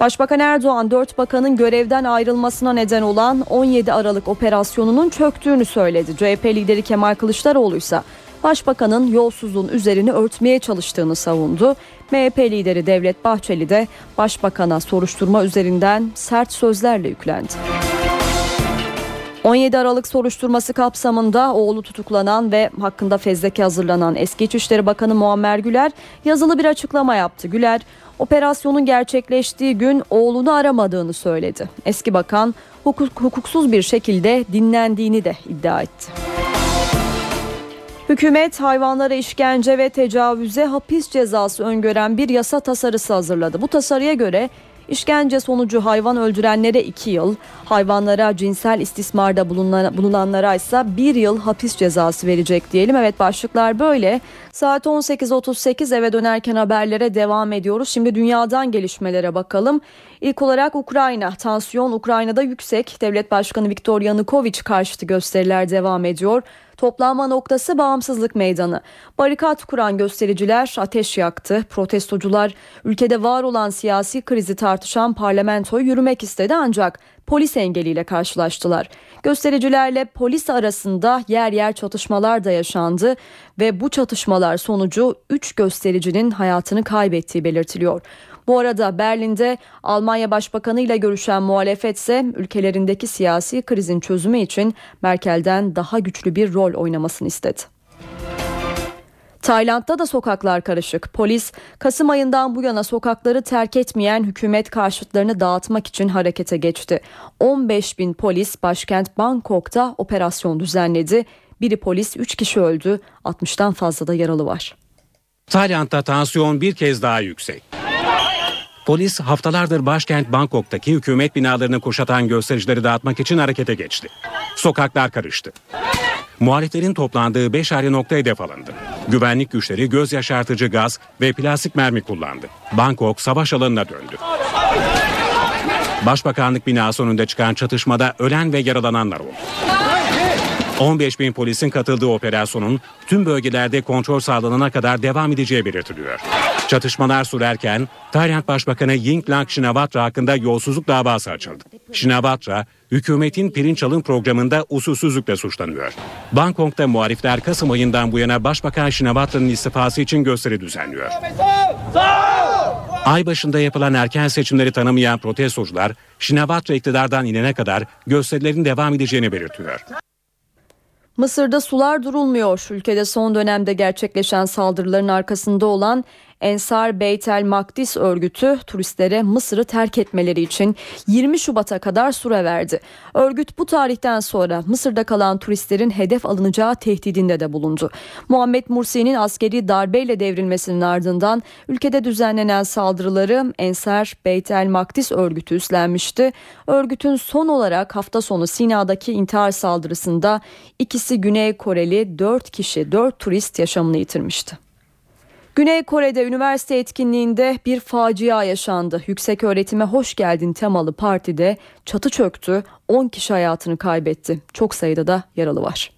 Başbakan Erdoğan 4 bakanın görevden ayrılmasına neden olan 17 Aralık operasyonunun çöktüğünü söyledi. CHP lideri Kemal Kılıçdaroğlu ise Başbakanın yolsuzluğun üzerini örtmeye çalıştığını savundu. MHP lideri Devlet Bahçeli de Başbakan'a soruşturma üzerinden sert sözlerle yüklendi. 17 Aralık soruşturması kapsamında oğlu tutuklanan ve hakkında fezleke hazırlanan eski İçişleri Bakanı Muammer Güler yazılı bir açıklama yaptı. Güler, operasyonun gerçekleştiği gün oğlunu aramadığını söyledi. Eski bakan hukuk, hukuksuz bir şekilde dinlendiğini de iddia etti. Hükümet hayvanlara işkence ve tecavüze hapis cezası öngören bir yasa tasarısı hazırladı. Bu tasarıya göre İşkence sonucu hayvan öldürenlere 2 yıl, hayvanlara cinsel istismarda bulunanlara ise 1 yıl hapis cezası verecek diyelim. Evet başlıklar böyle. Saat 18.38 eve dönerken haberlere devam ediyoruz. Şimdi dünyadan gelişmelere bakalım. İlk olarak Ukrayna. Tansiyon Ukrayna'da yüksek. Devlet Başkanı Viktor Yanukovych karşıtı gösteriler devam ediyor. Toplanma noktası Bağımsızlık Meydanı. Barikat kuran göstericiler ateş yaktı. Protestocular ülkede var olan siyasi krizi tartışan parlamentoyu yürümek istedi ancak polis engeliyle karşılaştılar. Göstericilerle polis arasında yer yer çatışmalar da yaşandı ve bu çatışmalar sonucu 3 göstericinin hayatını kaybettiği belirtiliyor. Bu arada Berlin'de Almanya Başbakanı ile görüşen muhalefet ise ülkelerindeki siyasi krizin çözümü için Merkel'den daha güçlü bir rol oynamasını istedi. Tayland'da da sokaklar karışık. Polis Kasım ayından bu yana sokakları terk etmeyen hükümet karşıtlarını dağıtmak için harekete geçti. 15 bin polis başkent Bangkok'ta operasyon düzenledi. Biri polis 3 kişi öldü 60'tan fazla da yaralı var. Tayland'da tansiyon bir kez daha yüksek. Polis haftalardır başkent Bangkok'taki hükümet binalarını kuşatan göstericileri dağıtmak için harekete geçti. Sokaklar karıştı. Muhaliflerin toplandığı 5 ayrı nokta hedef alındı. Güvenlik güçleri göz yaşartıcı gaz ve plastik mermi kullandı. Bangkok savaş alanına döndü. Başbakanlık binası önünde çıkan çatışmada ölen ve yaralananlar oldu. 15 bin polisin katıldığı operasyonun tüm bölgelerde kontrol sağlanana kadar devam edeceği belirtiliyor. Çatışmalar sürerken Tayland Başbakanı Yingluck Shinawatra hakkında yolsuzluk davası açıldı. Shinawatra, hükümetin pirinç alım programında usulsüzlükle suçlanıyor. Bangkok'ta muhalifler Kasım ayından bu yana Başbakan Shinawatra'nın istifası için gösteri düzenliyor. Ay başında yapılan erken seçimleri tanımayan protestocular Shinawatra iktidardan inene kadar gösterilerin devam edeceğini belirtiyor. Mısır'da sular durulmuyor. Ülkede son dönemde gerçekleşen saldırıların arkasında olan Ensar Beytel Makdis örgütü turistlere Mısır'ı terk etmeleri için 20 Şubat'a kadar süre verdi. Örgüt bu tarihten sonra Mısır'da kalan turistlerin hedef alınacağı tehdidinde de bulundu. Muhammed Mursi'nin askeri darbeyle devrilmesinin ardından ülkede düzenlenen saldırıları Ensar Beytel Makdis örgütü üstlenmişti. Örgütün son olarak hafta sonu Sina'daki intihar saldırısında ikisi Güney Koreli 4 kişi 4 turist yaşamını yitirmişti. Güney Kore'de üniversite etkinliğinde bir facia yaşandı. Yüksek öğretime hoş geldin temalı partide çatı çöktü, 10 kişi hayatını kaybetti. Çok sayıda da yaralı var.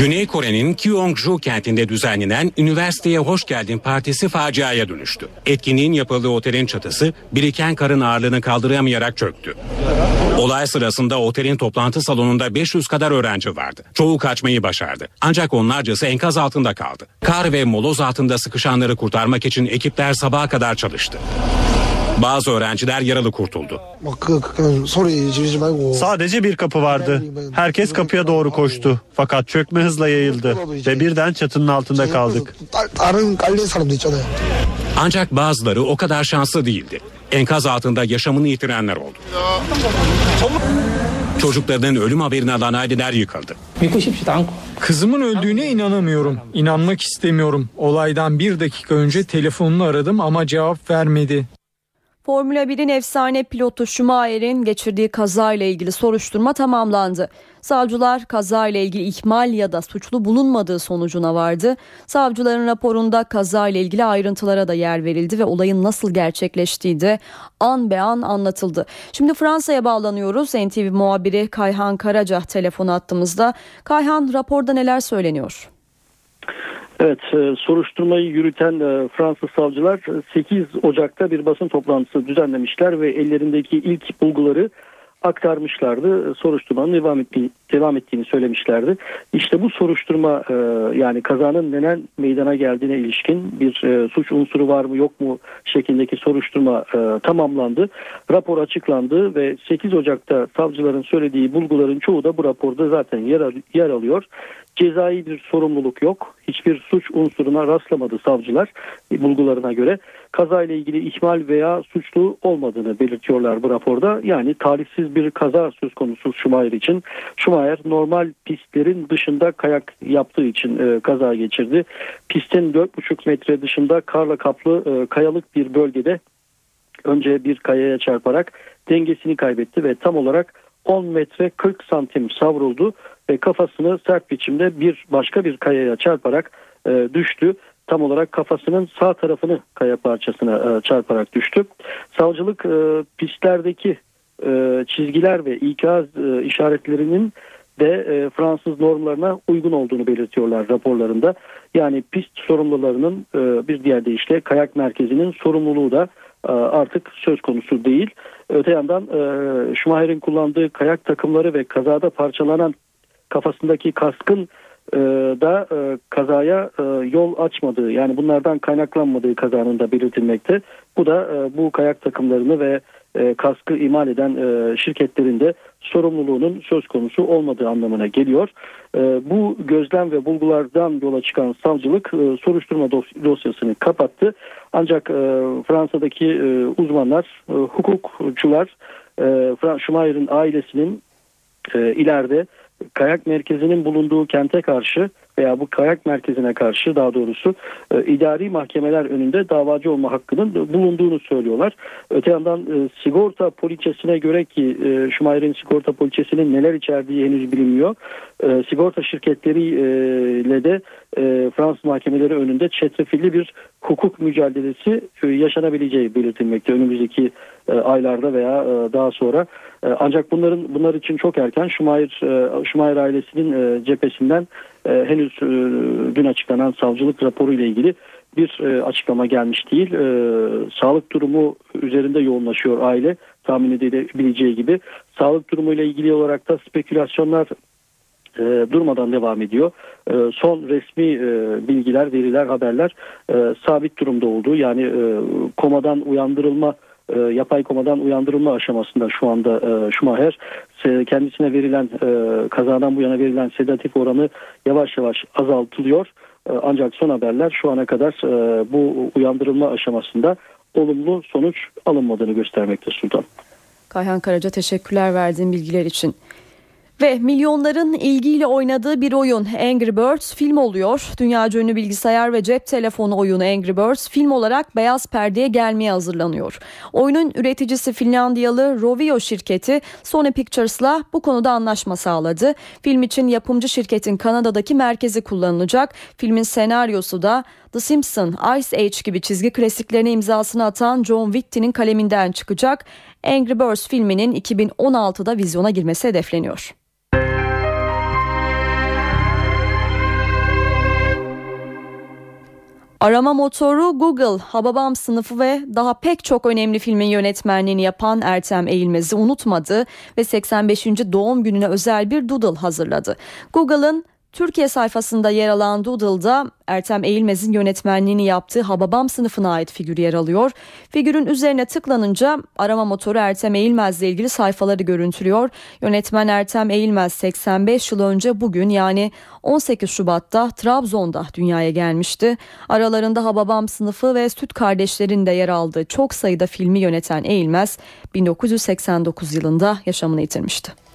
Güney Kore'nin Kyongju kentinde düzenlenen Üniversiteye Hoş Geldin Partisi faciaya dönüştü. Etkinliğin yapıldığı otelin çatısı biriken karın ağırlığını kaldıramayarak çöktü. Olay sırasında otelin toplantı salonunda 500 kadar öğrenci vardı. Çoğu kaçmayı başardı. Ancak onlarcası enkaz altında kaldı. Kar ve moloz altında sıkışanları kurtarmak için ekipler sabaha kadar çalıştı. Bazı öğrenciler yaralı kurtuldu. Sadece bir kapı vardı. Herkes kapıya doğru koştu. Fakat çökme hızla yayıldı ve birden çatının altında kaldık. Ancak bazıları o kadar şanslı değildi. Enkaz altında yaşamını yitirenler oldu. Çocuklarının ölüm haberini alan aileler yıkıldı. Kızımın öldüğüne inanamıyorum. İnanmak istemiyorum. Olaydan bir dakika önce telefonunu aradım ama cevap vermedi. Formula 1'in efsane pilotu Schumacher'in geçirdiği kazayla ilgili soruşturma tamamlandı. Savcılar kazayla ilgili ihmal ya da suçlu bulunmadığı sonucuna vardı. Savcıların raporunda kazayla ilgili ayrıntılara da yer verildi ve olayın nasıl gerçekleştiği de an be an anlatıldı. Şimdi Fransa'ya bağlanıyoruz. NTV muhabiri Kayhan Karaca telefon attığımızda. Kayhan raporda neler söyleniyor? Evet, e, soruşturmayı yürüten e, Fransız savcılar 8 Ocak'ta bir basın toplantısı düzenlemişler ve ellerindeki ilk bulguları aktarmışlardı. Soruşturmanın devam ettiğini, devam ettiğini söylemişlerdi. İşte bu soruşturma e, yani kazanın neden meydana geldiğine ilişkin bir e, suç unsuru var mı yok mu şeklindeki soruşturma e, tamamlandı. Rapor açıklandı ve 8 Ocak'ta savcıların söylediği bulguların çoğu da bu raporda zaten yer, yer alıyor. Cezai bir sorumluluk yok. Hiçbir suç unsuruna rastlamadı savcılar bulgularına göre. Kazayla ilgili ihmal veya suçlu olmadığını belirtiyorlar bu raporda. Yani talihsiz bir kaza söz konusu Schumacher için. Schumacher normal pistlerin dışında kayak yaptığı için e, kaza geçirdi. Pistin 4,5 metre dışında karla kaplı e, kayalık bir bölgede önce bir kayaya çarparak dengesini kaybetti ve tam olarak 10 metre 40 santim savruldu ve kafasını sert biçimde bir başka bir kayaya çarparak e, düştü. tam olarak kafasının sağ tarafını kaya parçasına e, çarparak düştü. Savcılık e, pistlerdeki e, çizgiler ve ikaz e, işaretlerinin de e, Fransız normlarına uygun olduğunu belirtiyorlar raporlarında. Yani pist sorumlularının e, bir diğer deyişle kayak merkezinin sorumluluğu da e, artık söz konusu değil. Öte yandan e, Schumacher'in kullandığı kayak takımları ve kazada parçalanan kafasındaki kaskın e, da e, kazaya e, yol açmadığı yani bunlardan kaynaklanmadığı kazanın da belirtilmekte. Bu da e, bu kayak takımlarını ve e, kaskı imal eden e, şirketlerin de sorumluluğunun söz konusu olmadığı anlamına geliyor. E, bu gözlem ve bulgulardan yola çıkan savcılık e, soruşturma dos- dosyasını kapattı. Ancak e, Fransa'daki e, uzmanlar, e, hukukçular e, Schumacher'in ailesinin e, ileride kayak merkezinin bulunduğu kente karşı veya bu kayak merkezine karşı daha doğrusu e, idari mahkemeler önünde davacı olma hakkının bulunduğunu söylüyorlar. Öte yandan e, sigorta poliçesine göre ki e, Schumacher'in sigorta poliçesinin neler içerdiği henüz bilinmiyor. E, sigorta şirketleriyle de e, Fransız mahkemeleri önünde çetrefilli bir hukuk mücadelesi e, yaşanabileceği belirtilmekte önümüzdeki e, aylarda veya e, daha sonra. E, ancak bunların bunlar için çok erken Schumacher, e, Schumacher ailesinin e, cephesinden e, henüz e, dün açıklanan savcılık raporu ile ilgili bir e, açıklama gelmiş değil. Sağlık durumu üzerinde yoğunlaşıyor aile tahmin edilebileceği gibi. Sağlık durumu ile ilgili olarak da spekülasyonlar durmadan devam ediyor. Son resmi bilgiler, veriler, haberler sabit durumda olduğu yani komadan uyandırılma e, yapay komadan uyandırılma aşamasında şu anda e, Schumacher kendisine verilen e, kazadan bu yana verilen sedatif oranı yavaş yavaş azaltılıyor. E, ancak son haberler şu ana kadar e, bu uyandırılma aşamasında olumlu sonuç alınmadığını göstermekte Sultan. Kayhan Karaca teşekkürler verdiğin bilgiler için. Ve milyonların ilgiyle oynadığı bir oyun Angry Birds film oluyor. Dünyaca ünlü bilgisayar ve cep telefonu oyunu Angry Birds film olarak beyaz perdeye gelmeye hazırlanıyor. Oyunun üreticisi Finlandiyalı Rovio şirketi Sony Pictures'la bu konuda anlaşma sağladı. Film için yapımcı şirketin Kanada'daki merkezi kullanılacak. Filmin senaryosu da The Simpsons, Ice Age gibi çizgi klasiklerine imzasını atan John Whitty'nin kaleminden çıkacak. Angry Birds filminin 2016'da vizyona girmesi hedefleniyor. Arama motoru Google, Hababam sınıfı ve daha pek çok önemli filmin yönetmenliğini yapan Ertem Eğilmez'i unutmadı ve 85. doğum gününe özel bir doodle hazırladı. Google'ın Türkiye sayfasında yer alan Doodle'da Ertem Eğilmez'in yönetmenliğini yaptığı Hababam sınıfına ait figür yer alıyor. Figürün üzerine tıklanınca arama motoru Ertem Eğilmez'le ilgili sayfaları görüntülüyor. Yönetmen Ertem Eğilmez 85 yıl önce bugün yani 18 Şubat'ta Trabzon'da dünyaya gelmişti. Aralarında Hababam sınıfı ve Süt Kardeşler'in de yer aldığı çok sayıda filmi yöneten Eğilmez 1989 yılında yaşamını yitirmişti.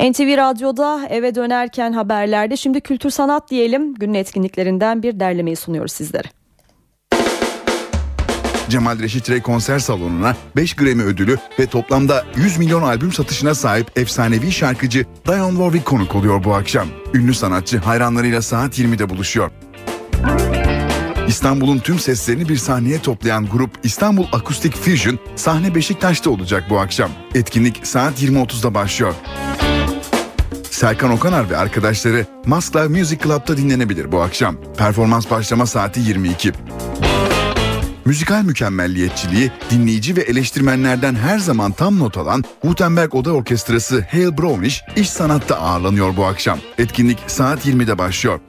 NTV Radyo'da eve dönerken haberlerde şimdi kültür sanat diyelim. Günün etkinliklerinden bir derlemeyi sunuyoruz sizlere. Cemal Reşit Rey konser salonuna 5 Grammy ödülü ve toplamda 100 milyon albüm satışına sahip efsanevi şarkıcı Dionne Warwick konuk oluyor bu akşam. Ünlü sanatçı hayranlarıyla saat 20'de buluşuyor. İstanbul'un tüm seslerini bir sahneye toplayan grup İstanbul Akustik Fusion sahne Beşiktaş'ta olacak bu akşam. Etkinlik saat 20.30'da başlıyor. Serkan Okanar ve arkadaşları Maskla Music Club'da dinlenebilir bu akşam. Performans başlama saati 22. Müzikal mükemmelliyetçiliği, dinleyici ve eleştirmenlerden her zaman tam not alan Gutenberg Oda Orkestrası Hale Brownish iş sanatta ağırlanıyor bu akşam. Etkinlik saat 20'de başlıyor.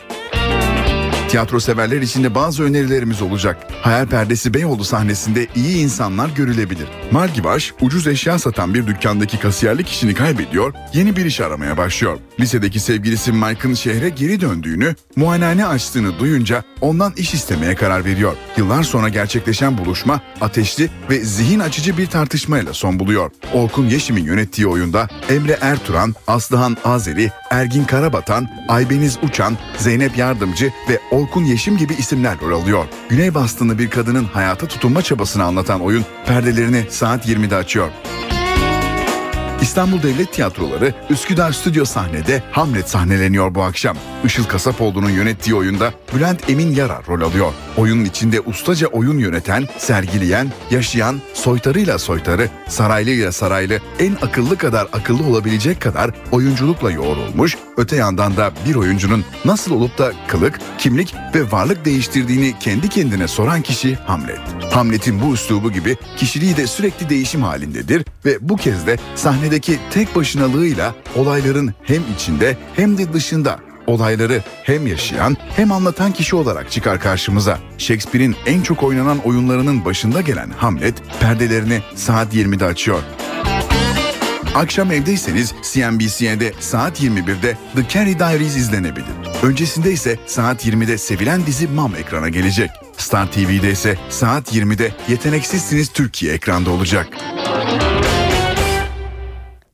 Tiyatro severler için de bazı önerilerimiz olacak. Hayal Perdesi Beyoğlu sahnesinde iyi insanlar görülebilir. Margibaş, ucuz eşya satan bir dükkandaki kasiyerlik işini kaybediyor, yeni bir iş aramaya başlıyor. Lisedeki sevgilisi Mike'ın şehre geri döndüğünü, muayenehane açtığını duyunca ondan iş istemeye karar veriyor. Yıllar sonra gerçekleşen buluşma ateşli ve zihin açıcı bir tartışmayla son buluyor. Orkun Yeşim'in yönettiği oyunda Emre Erturan, Aslıhan Azeri, Ergin Karabatan, Aybeniz Uçan, Zeynep Yardımcı ve Orkun Yeşim gibi isimler rol alıyor. Güney bastığını bir kadının hayata tutunma çabasını anlatan oyun perdelerini saat 20'de açıyor. İstanbul Devlet Tiyatroları Üsküdar Stüdyo sahnede Hamlet sahneleniyor bu akşam. Işıl Kasapoğlu'nun yönettiği oyunda Bülent Emin Yara rol alıyor. Oyunun içinde ustaca oyun yöneten, sergileyen, yaşayan, soytarıyla soytarı, saraylıyla saraylı, en akıllı kadar akıllı olabilecek kadar oyunculukla yoğrulmuş, öte yandan da bir oyuncunun nasıl olup da kılık, kimlik ve varlık değiştirdiğini kendi kendine soran kişi Hamlet. Hamlet'in bu üslubu gibi kişiliği de sürekli değişim halindedir ve bu kez de sahnedeki tek başınalığıyla olayların hem içinde hem de dışında olayları hem yaşayan hem anlatan kişi olarak çıkar karşımıza. Shakespeare'in en çok oynanan oyunlarının başında gelen Hamlet perdelerini saat 20'de açıyor. Akşam evdeyseniz CNBC'de saat 21'de The Carrie Diaries izlenebilir. Öncesinde ise saat 20'de sevilen dizi Mam ekrana gelecek. Star TV'de ise saat 20'de Yeteneksizsiniz Türkiye ekranda olacak.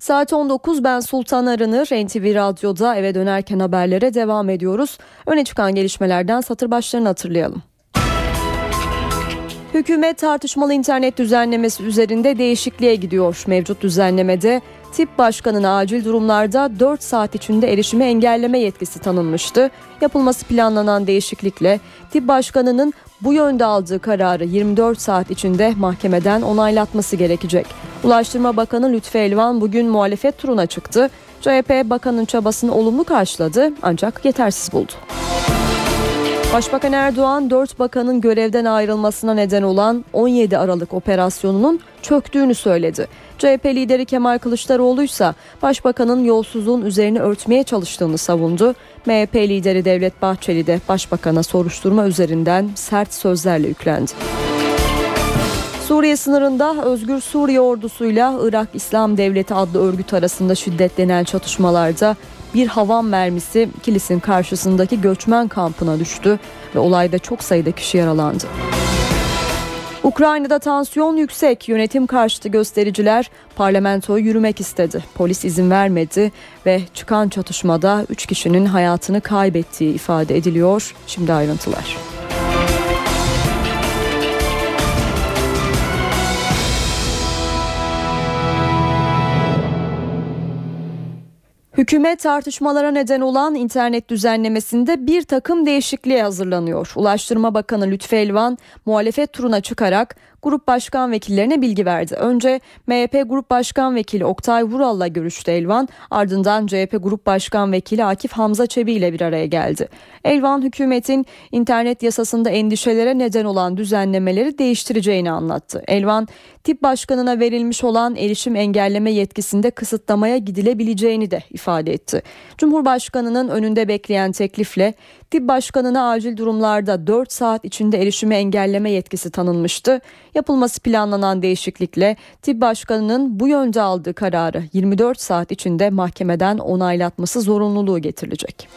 Saat 19 ben Sultan Arınır NTV Radyo'da eve dönerken haberlere devam ediyoruz. Öne çıkan gelişmelerden satır başlarını hatırlayalım. Hükümet tartışmalı internet düzenlemesi üzerinde değişikliğe gidiyor. Mevcut düzenlemede tip başkanına acil durumlarda 4 saat içinde erişimi engelleme yetkisi tanınmıştı. Yapılması planlanan değişiklikle tip başkanının bu yönde aldığı kararı 24 saat içinde mahkemeden onaylatması gerekecek. Ulaştırma Bakanı Lütfü Elvan bugün muhalefet turuna çıktı. CHP bakanın çabasını olumlu karşıladı ancak yetersiz buldu. Başbakan Erdoğan 4 bakanın görevden ayrılmasına neden olan 17 Aralık operasyonunun çöktüğünü söyledi. CHP lideri Kemal Kılıçdaroğlu ise başbakanın yolsuzluğun üzerine örtmeye çalıştığını savundu. MHP lideri Devlet Bahçeli de başbakana soruşturma üzerinden sert sözlerle yüklendi. Suriye sınırında Özgür Suriye ordusuyla Irak İslam Devleti adlı örgüt arasında şiddetlenen çatışmalarda bir havan mermisi Kilis'in karşısındaki göçmen kampına düştü ve olayda çok sayıda kişi yaralandı. Ukrayna'da tansiyon yüksek. Yönetim karşıtı göstericiler parlamentoyu yürümek istedi. Polis izin vermedi ve çıkan çatışmada 3 kişinin hayatını kaybettiği ifade ediliyor. Şimdi ayrıntılar. Hükümet tartışmalara neden olan internet düzenlemesinde bir takım değişikliğe hazırlanıyor. Ulaştırma Bakanı Lütfü Elvan muhalefet turuna çıkarak grup başkan vekillerine bilgi verdi. Önce MHP Grup Başkan Vekili Oktay Vural'la görüştü Elvan. Ardından CHP Grup Başkan Vekili Akif Hamza Çebi ile bir araya geldi. Elvan hükümetin internet yasasında endişelere neden olan düzenlemeleri değiştireceğini anlattı. Elvan tip başkanına verilmiş olan erişim engelleme yetkisinde kısıtlamaya gidilebileceğini de ifade etti. Cumhurbaşkanının önünde bekleyen teklifle tip başkanına acil durumlarda 4 saat içinde erişimi engelleme yetkisi tanınmıştı. Yapılması planlanan değişiklikle tip başkanının bu yönde aldığı kararı 24 saat içinde mahkemeden onaylatması zorunluluğu getirilecek.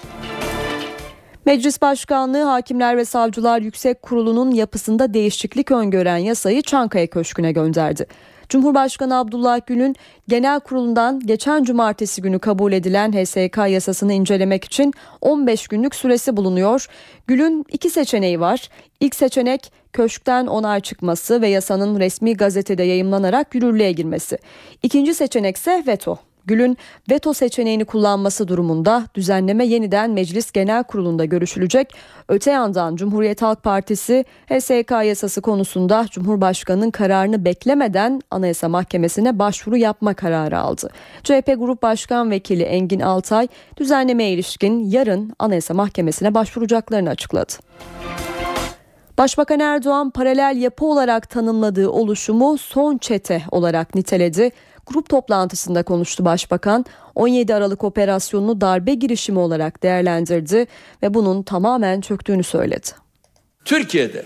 Meclis Başkanlığı Hakimler ve Savcılar Yüksek Kurulu'nun yapısında değişiklik öngören yasayı Çankaya Köşkü'ne gönderdi. Cumhurbaşkanı Abdullah Gül'ün genel kurulundan geçen cumartesi günü kabul edilen HSK yasasını incelemek için 15 günlük süresi bulunuyor. Gül'ün iki seçeneği var. İlk seçenek köşkten onay çıkması ve yasanın resmi gazetede yayımlanarak yürürlüğe girmesi. İkinci seçenek ise veto. Gül'ün veto seçeneğini kullanması durumunda düzenleme yeniden Meclis Genel Kurulu'nda görüşülecek. Öte yandan Cumhuriyet Halk Partisi HSK yasası konusunda Cumhurbaşkanı'nın kararını beklemeden Anayasa Mahkemesi'ne başvuru yapma kararı aldı. CHP Grup Başkan Vekili Engin Altay düzenlemeye ilişkin yarın Anayasa Mahkemesi'ne başvuracaklarını açıkladı. Başbakan Erdoğan paralel yapı olarak tanımladığı oluşumu son çete olarak niteledi. Grup toplantısında konuştu Başbakan. 17 Aralık operasyonunu darbe girişimi olarak değerlendirdi ve bunun tamamen çöktüğünü söyledi. Türkiye'de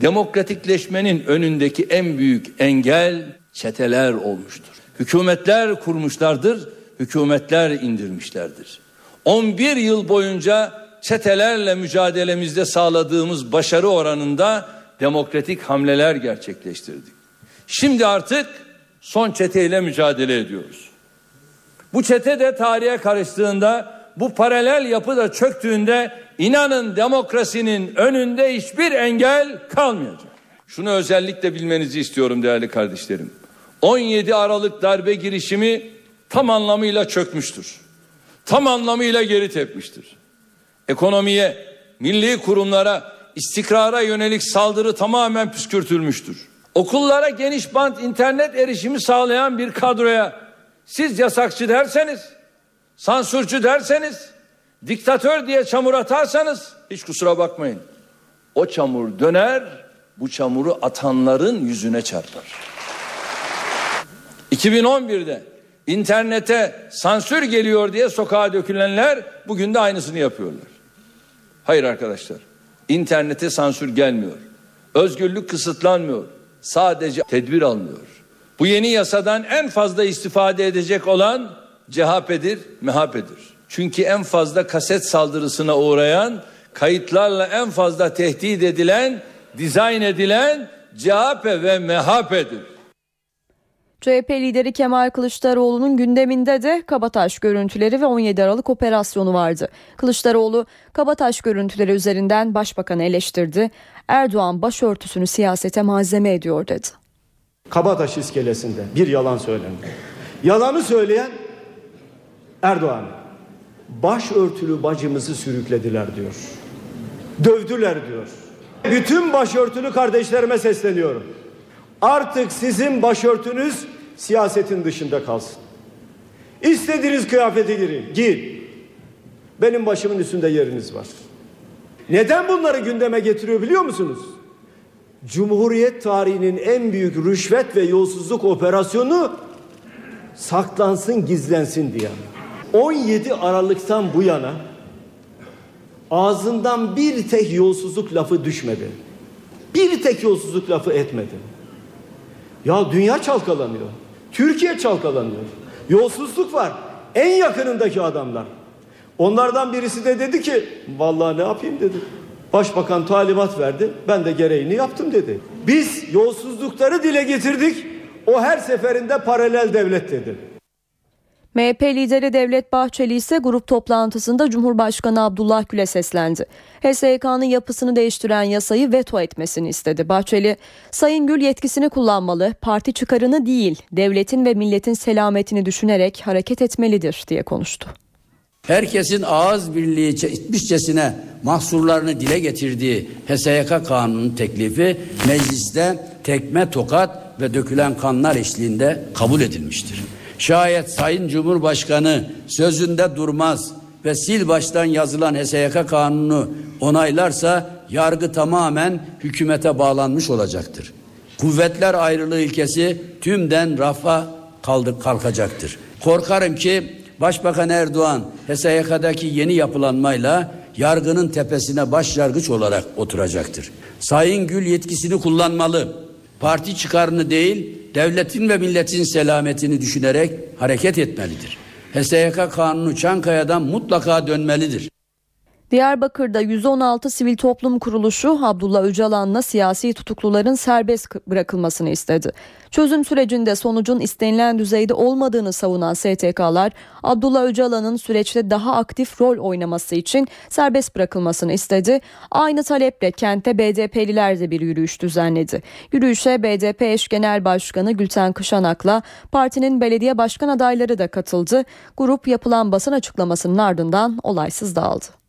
demokratikleşmenin önündeki en büyük engel çeteler olmuştur. Hükümetler kurmuşlardır, hükümetler indirmişlerdir. 11 yıl boyunca çetelerle mücadelemizde sağladığımız başarı oranında demokratik hamleler gerçekleştirdik. Şimdi artık son çeteyle mücadele ediyoruz. Bu çete de tarihe karıştığında bu paralel yapı da çöktüğünde inanın demokrasinin önünde hiçbir engel kalmayacak. Şunu özellikle bilmenizi istiyorum değerli kardeşlerim. 17 Aralık darbe girişimi tam anlamıyla çökmüştür. Tam anlamıyla geri tepmiştir. Ekonomiye, milli kurumlara, istikrara yönelik saldırı tamamen püskürtülmüştür. Okullara geniş bant internet erişimi sağlayan bir kadroya siz yasakçı derseniz, sansürcü derseniz, diktatör diye çamur atarsanız hiç kusura bakmayın. O çamur döner, bu çamuru atanların yüzüne çarpar. 2011'de internete sansür geliyor diye sokağa dökülenler bugün de aynısını yapıyorlar. Hayır arkadaşlar. İnternete sansür gelmiyor. Özgürlük kısıtlanmıyor. Sadece tedbir almıyor. Bu yeni yasadan en fazla istifade edecek olan CHP'dir, MHP'dir. Çünkü en fazla kaset saldırısına uğrayan, kayıtlarla en fazla tehdit edilen, dizayn edilen CHP ve MHP'dir. CHP lideri Kemal Kılıçdaroğlu'nun gündeminde de Kabataş görüntüleri ve 17 Aralık operasyonu vardı. Kılıçdaroğlu Kabataş görüntüleri üzerinden başbakanı eleştirdi. Erdoğan başörtüsünü siyasete malzeme ediyor dedi. Kabataş iskelesinde bir yalan söylendi. Yalanı söyleyen Erdoğan. Başörtülü bacımızı sürüklediler diyor. Dövdüler diyor. Bütün başörtülü kardeşlerime sesleniyorum. Artık sizin başörtünüz siyasetin dışında kalsın. İstediğiniz kıyafeti girin, giyin. Benim başımın üstünde yeriniz var. Neden bunları gündeme getiriyor biliyor musunuz? Cumhuriyet tarihinin en büyük rüşvet ve yolsuzluk operasyonu saklansın, gizlensin diye. 17 Aralık'tan bu yana ağzından bir tek yolsuzluk lafı düşmedi. Bir tek yolsuzluk lafı etmedi. Ya dünya çalkalanıyor. Türkiye çalkalanıyor. Yolsuzluk var. En yakınındaki adamlar. Onlardan birisi de dedi ki vallahi ne yapayım dedi. Başbakan talimat verdi. Ben de gereğini yaptım dedi. Biz yolsuzlukları dile getirdik. O her seferinde paralel devlet dedi. MHP lideri Devlet Bahçeli ise grup toplantısında Cumhurbaşkanı Abdullah Gül'e seslendi. HSYK'nın yapısını değiştiren yasayı veto etmesini istedi. Bahçeli, Sayın Gül yetkisini kullanmalı, parti çıkarını değil, devletin ve milletin selametini düşünerek hareket etmelidir diye konuştu. Herkesin ağız birliği etmişçesine mahsurlarını dile getirdiği HSYK kanunun teklifi mecliste tekme tokat ve dökülen kanlar eşliğinde kabul edilmiştir. Şayet Sayın Cumhurbaşkanı sözünde durmaz ve sil baştan yazılan HSYK kanunu onaylarsa yargı tamamen hükümete bağlanmış olacaktır. Kuvvetler ayrılığı ilkesi tümden rafa kaldır, kalkacaktır. Korkarım ki Başbakan Erdoğan HSYK'daki yeni yapılanmayla yargının tepesine başyargıç olarak oturacaktır. Sayın Gül yetkisini kullanmalı. Parti çıkarını değil, devletin ve milletin selametini düşünerek hareket etmelidir. HSYK kanunu Çankaya'dan mutlaka dönmelidir. Diyarbakır'da 116 sivil toplum kuruluşu Abdullah Öcalan'la siyasi tutukluların serbest bırakılmasını istedi. Çözüm sürecinde sonucun istenilen düzeyde olmadığını savunan STK'lar Abdullah Öcalan'ın süreçte daha aktif rol oynaması için serbest bırakılmasını istedi. Aynı taleple kente BDP'liler de bir yürüyüş düzenledi. Yürüyüşe BDP eş genel başkanı Gülten Kışanak'la partinin belediye başkan adayları da katıldı. Grup yapılan basın açıklamasının ardından olaysız dağıldı.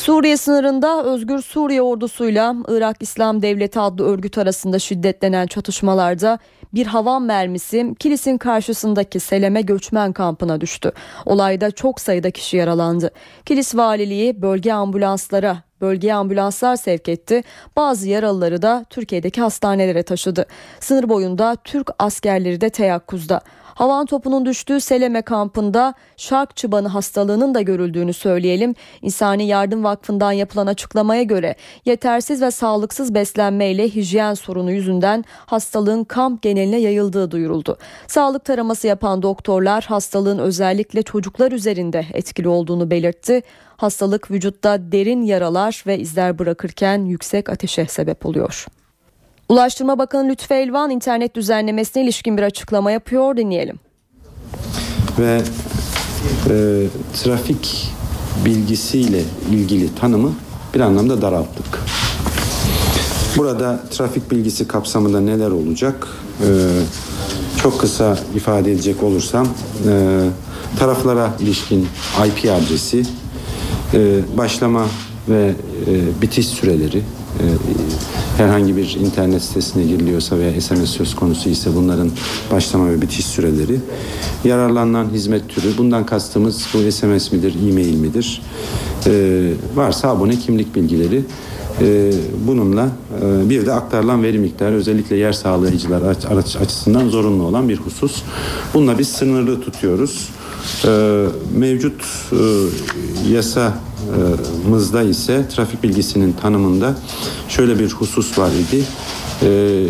Suriye sınırında Özgür Suriye ordusuyla Irak İslam Devleti adlı örgüt arasında şiddetlenen çatışmalarda bir havan mermisi Kilis'in karşısındaki Seleme göçmen kampına düştü. Olayda çok sayıda kişi yaralandı. Kilis valiliği bölge ambulanslara bölgeye ambulanslar sevk etti. Bazı yaralıları da Türkiye'deki hastanelere taşıdı. Sınır boyunda Türk askerleri de teyakkuzda. Havan topunun düştüğü Seleme kampında şark çıbanı hastalığının da görüldüğünü söyleyelim. İnsani Yardım Vakfı'ndan yapılan açıklamaya göre yetersiz ve sağlıksız beslenmeyle hijyen sorunu yüzünden hastalığın kamp geneline yayıldığı duyuruldu. Sağlık taraması yapan doktorlar hastalığın özellikle çocuklar üzerinde etkili olduğunu belirtti. Hastalık vücutta derin yaralar ve izler bırakırken yüksek ateşe sebep oluyor. Ulaştırma Bakanı Lütfü Elvan internet düzenlemesine ilişkin bir açıklama yapıyor dinleyelim. Ve e, trafik bilgisiyle ilgili tanımı bir anlamda daralttık. Burada trafik bilgisi kapsamında neler olacak? Ee, çok kısa ifade edecek olursam e, taraflara ilişkin IP adresi, e, başlama ve e, bitiş süreleri, e, herhangi bir internet sitesine giriliyorsa veya SMS söz konusu ise bunların başlama ve bitiş süreleri, yararlanılan hizmet türü, bundan kastımız bu SMS midir, e-mail midir, e, varsa abone kimlik bilgileri, e, bununla e, bir de aktarılan veri miktarı özellikle yer sağlayıcılar açısından zorunlu olan bir husus. Bununla biz sınırlı tutuyoruz. E, mevcut e, yasamızda ise trafik bilgisinin tanımında şöyle bir husus var idi. E,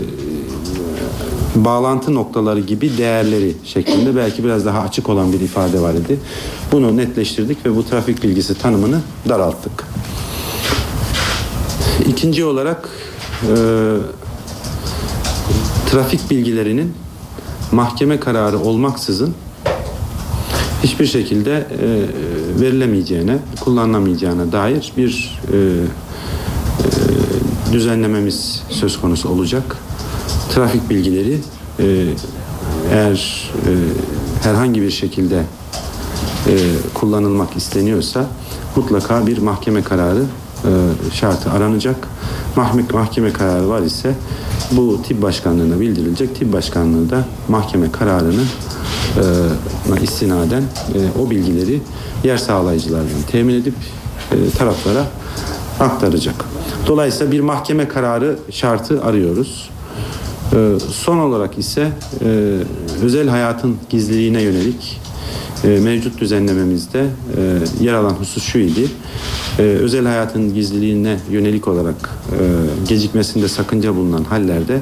bağlantı noktaları gibi değerleri şeklinde belki biraz daha açık olan bir ifade var idi. Bunu netleştirdik ve bu trafik bilgisi tanımını daralttık. İkinci olarak e, trafik bilgilerinin mahkeme kararı olmaksızın hiçbir şekilde e, verilemeyeceğine, kullanılamayacağına dair bir e, e, düzenlememiz söz konusu olacak. Trafik bilgileri e, eğer e, herhangi bir şekilde e, kullanılmak isteniyorsa mutlaka bir mahkeme kararı e, şartı aranacak. Mahkeme, mahkeme kararı var ise bu tip başkanlığına bildirilecek. Tip başkanlığı da mahkeme kararını e, istinaden e, o bilgileri yer sağlayıcılardan temin edip e, taraflara aktaracak. Dolayısıyla bir mahkeme kararı şartı arıyoruz. E, son olarak ise e, özel hayatın gizliliğine yönelik e, mevcut düzenlememizde e, yer alan husus şu idi. E, özel hayatın gizliliğine yönelik olarak e, gecikmesinde sakınca bulunan hallerde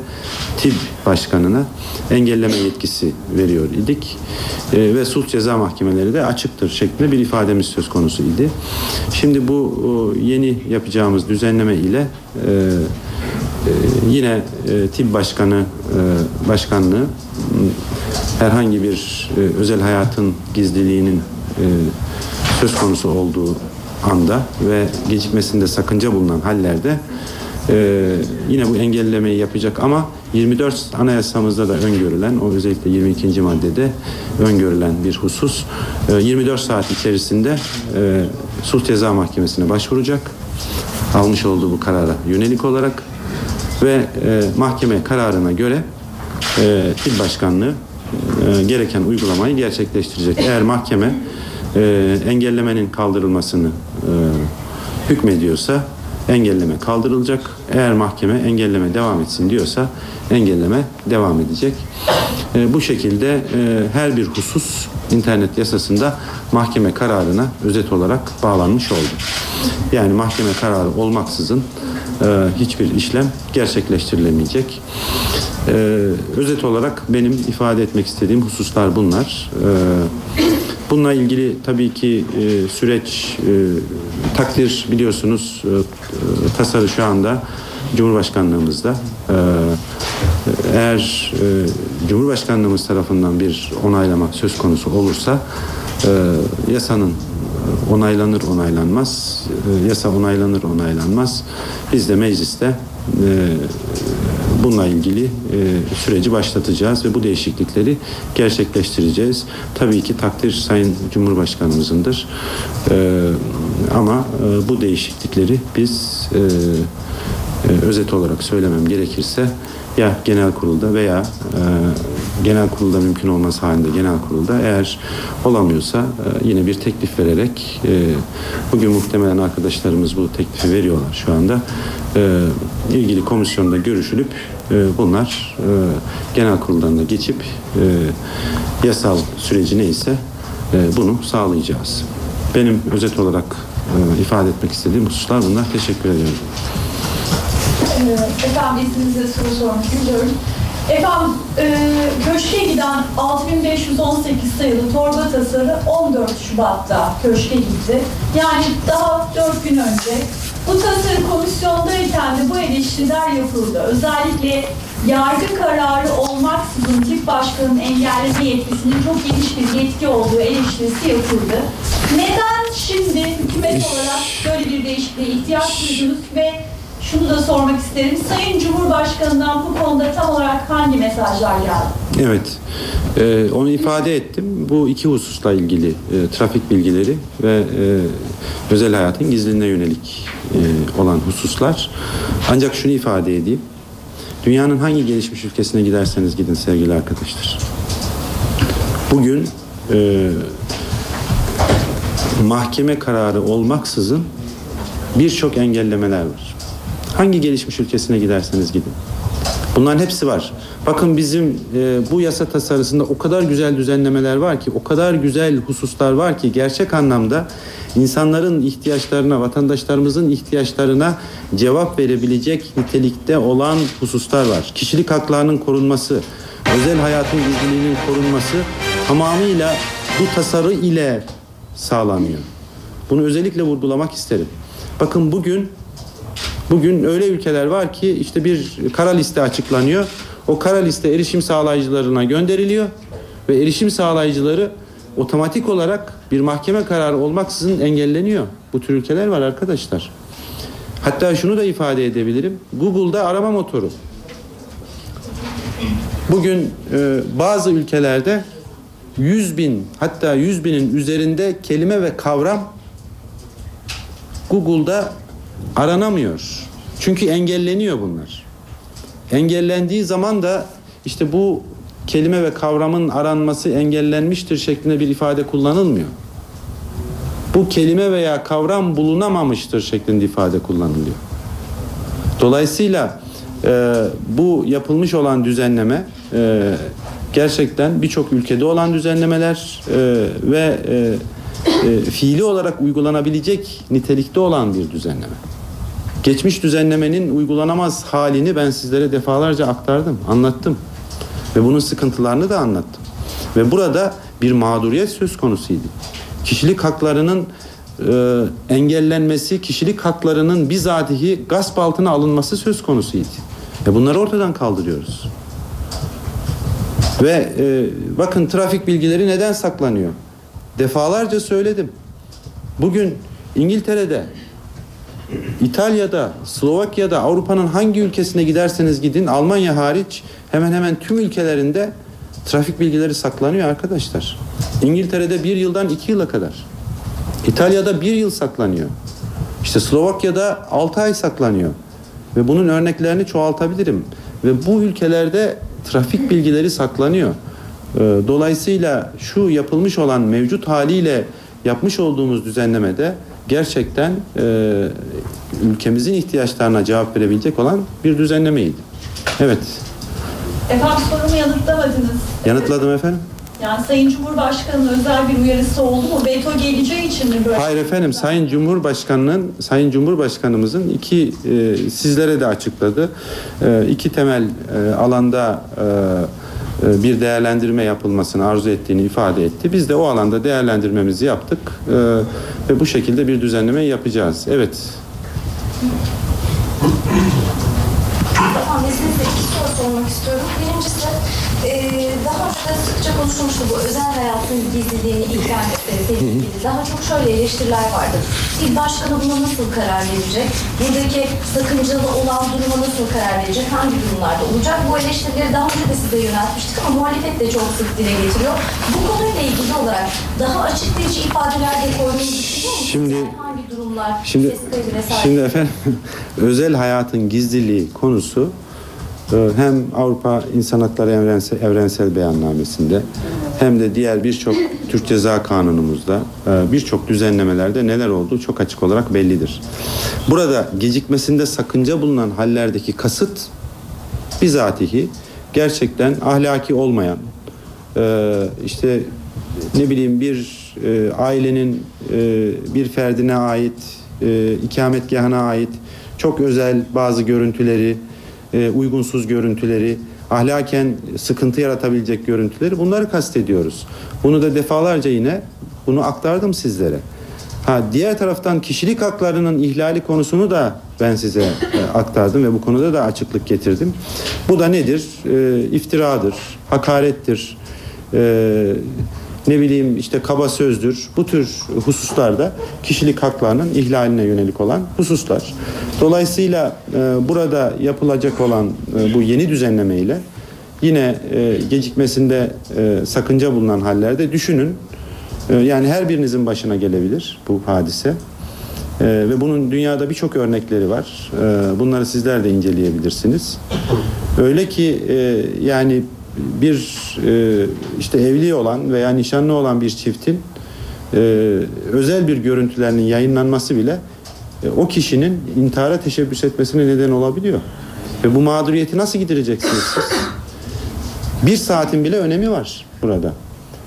TİB başkanına engelleme yetkisi veriyor idik. E, ve sulh ceza mahkemeleri de açıktır şeklinde bir ifademiz söz konusu idi. Şimdi bu yeni yapacağımız düzenleme ile e, e, yine e, TİB başkanı e, başkanlığı herhangi bir e, özel hayatın gizliliğinin e, söz konusu olduğu anda ve gecikmesinde sakınca bulunan hallerde e, yine bu engellemeyi yapacak ama 24 anayasamızda da öngörülen o özellikle 22. maddede öngörülen bir husus e, 24 saat içerisinde e, sulh ceza mahkemesine başvuracak almış olduğu bu karara yönelik olarak ve e, mahkeme kararına göre e, il başkanlığı e, gereken uygulamayı gerçekleştirecek. Eğer mahkeme e, engellemenin kaldırılmasını e, hükmediyorsa engelleme kaldırılacak. Eğer mahkeme engelleme devam etsin diyorsa engelleme devam edecek. E, bu şekilde e, her bir husus internet yasasında mahkeme kararına özet olarak bağlanmış oldu. Yani mahkeme kararı olmaksızın e, hiçbir işlem gerçekleştirilemeyecek. E, özet olarak benim ifade etmek istediğim hususlar bunlar. E, bununla ilgili tabii ki e, süreç e, takdir biliyorsunuz e, e, tasarı şu anda Cumhurbaşkanlığımızda. E, eğer e, Cumhurbaşkanlığımız tarafından bir onaylama söz konusu olursa e, yasanın onaylanır onaylanmaz e, yasa onaylanır onaylanmaz biz de mecliste e, bununla ilgili e, süreci başlatacağız ve bu değişiklikleri gerçekleştireceğiz. Tabii ki takdir Sayın Cumhurbaşkanımızındır. E, ama e, bu değişiklikleri biz özet olarak söylemem gerekirse ya genel kurulda veya genel kurulda mümkün olmaz halinde genel kurulda eğer olamıyorsa e, yine bir teklif vererek e, bugün muhtemelen arkadaşlarımız bu teklifi veriyorlar şu anda e, ilgili komisyonda görüşülüp bunlar genel kuruldan da geçip yasal süreci neyse bunu sağlayacağız. Benim özet olarak ifade etmek istediğim hususlar bunlar. Teşekkür ediyorum. Ee, Efendim isminize soru sormak istiyorum. Efendim e, köşke giden 6518 sayılı torba tasarı 14 Şubat'ta köşke gitti. Yani daha 4 gün önce. Bu tasarı komisyondayken de bu eleştiriler yapıldı. Özellikle yargı kararı olmaksızın tip başkanının engelleme yetkisinin çok geniş bir yetki olduğu eleştirisi yapıldı. Neden şimdi hükümet olarak böyle bir değişikliğe ihtiyaç duydunuz ve şunu da sormak isterim. Sayın Cumhurbaşkanı'ndan bu konuda tam olarak hangi mesajlar geldi? Evet, e, onu ifade ettim. Bu iki hususla ilgili e, trafik bilgileri ve e, özel hayatın gizliliğine yönelik e, olan hususlar. Ancak şunu ifade edeyim. Dünyanın hangi gelişmiş ülkesine giderseniz gidin sevgili arkadaşlar. Bugün e, mahkeme kararı olmaksızın birçok engellemeler var. Hangi gelişmiş ülkesine giderseniz gidin. Bunların hepsi var. Bakın bizim e, bu yasa tasarısında o kadar güzel düzenlemeler var ki, o kadar güzel hususlar var ki gerçek anlamda insanların ihtiyaçlarına, vatandaşlarımızın ihtiyaçlarına cevap verebilecek nitelikte olan hususlar var. Kişilik haklarının korunması, özel hayatın gizliliğinin korunması tamamıyla bu tasarı ile sağlanıyor. Bunu özellikle vurgulamak isterim. Bakın bugün Bugün öyle ülkeler var ki işte bir kara liste açıklanıyor. O kara liste erişim sağlayıcılarına gönderiliyor ve erişim sağlayıcıları otomatik olarak bir mahkeme kararı olmaksızın engelleniyor. Bu tür ülkeler var arkadaşlar. Hatta şunu da ifade edebilirim. Google'da arama motoru. Bugün e, bazı ülkelerde 100 bin hatta 100 binin üzerinde kelime ve kavram Google'da aranamıyor. Çünkü engelleniyor bunlar. Engellendiği zaman da işte bu kelime ve kavramın aranması engellenmiştir şeklinde bir ifade kullanılmıyor. Bu kelime veya kavram bulunamamıştır şeklinde ifade kullanılıyor. Dolayısıyla e, bu yapılmış olan düzenleme e, gerçekten birçok ülkede olan düzenlemeler e, ve e, e, fiili olarak uygulanabilecek nitelikte olan bir düzenleme. Geçmiş düzenlemenin uygulanamaz halini ben sizlere defalarca aktardım, anlattım. Ve bunun sıkıntılarını da anlattım. Ve burada bir mağduriyet söz konusuydu. Kişilik haklarının e, engellenmesi, kişilik haklarının bizatihi gasp altına alınması söz konusuydu. Ve bunları ortadan kaldırıyoruz. Ve e, bakın trafik bilgileri neden saklanıyor? Defalarca söyledim. Bugün İngiltere'de, İtalya'da, Slovakya'da, Avrupa'nın hangi ülkesine giderseniz gidin, Almanya hariç hemen hemen tüm ülkelerinde trafik bilgileri saklanıyor arkadaşlar. İngiltere'de bir yıldan iki yıla kadar. İtalya'da bir yıl saklanıyor. İşte Slovakya'da altı ay saklanıyor. Ve bunun örneklerini çoğaltabilirim. Ve bu ülkelerde trafik bilgileri saklanıyor. Ee, Dolayısıyla şu yapılmış olan mevcut haliyle yapmış olduğumuz düzenlemede gerçekten e, ülkemizin ihtiyaçlarına cevap verebilecek olan bir düzenlemeydi. Evet, Efendim sorumu yanıtlamadınız. yanıtladım efendim. Yani Sayın Cumhurbaşkanı'nın özel bir uyarısı oldu mu? Veto geleceği için mi böyle? Hayır efendim, Sayın Cumhurbaşkanı'nın, Sayın Cumhurbaşkanımızın iki e, sizlere de açıkladı. E, iki temel e, alanda e, bir değerlendirme yapılmasını arzu ettiğini ifade etti. Biz de o alanda değerlendirmemizi yaptık e, ve bu şekilde bir düzenleme yapacağız. Evet. Birincisi, eee, daha önce sıkça konuşulmuştu bu özel hayatın gizliliğini ihlal ilgili. Daha çok şöyle eleştiriler vardı. İl başkanı buna nasıl karar verecek? Buradaki sakıncalı olan duruma nasıl karar verecek? Hangi durumlarda olacak? Bu eleştirileri daha önce de size yöneltmiştik ama muhalefet de çok sık dile getiriyor. Bu konuyla ilgili olarak daha açıklayıcı ifadeler de koymayı düşünüyor musunuz? Şimdi Hangi durumlar, Şimdi şimdi efendim özel hayatın gizliliği konusu hem Avrupa İnsan Hakları Evrensel, Evrensel Beyannamesi'nde hem de diğer birçok Türk Ceza Kanunumuzda e, birçok düzenlemelerde neler olduğu çok açık olarak bellidir. Burada gecikmesinde sakınca bulunan hallerdeki kasıt bizatihi gerçekten ahlaki olmayan e, işte ne bileyim bir e, ailenin bir ferdine ait ikametgahına ait çok özel bazı görüntüleri e, uygunsuz görüntüleri ahlaken sıkıntı yaratabilecek görüntüleri bunları kastediyoruz. Bunu da defalarca yine bunu aktardım sizlere. Ha diğer taraftan kişilik haklarının ihlali konusunu da ben size e, aktardım ve bu konuda da açıklık getirdim. Bu da nedir? E, iftiradır, hakarettir, e, ne bileyim işte kaba sözdür. Bu tür hususlarda kişilik haklarının ihlaline yönelik olan hususlar. Dolayısıyla e, burada yapılacak olan e, bu yeni düzenlemeyle yine e, gecikmesinde e, sakınca bulunan hallerde düşünün. E, yani her birinizin başına gelebilir bu hadise. E, ve bunun dünyada birçok örnekleri var. E, bunları sizler de inceleyebilirsiniz. Öyle ki e, yani bir e, işte evli olan veya nişanlı olan bir çiftin e, özel bir görüntülerinin yayınlanması bile e, o kişinin intihara teşebbüs etmesine neden olabiliyor. Ve bu mağduriyeti nasıl gidereceksiniz siz? Bir saatin bile önemi var burada.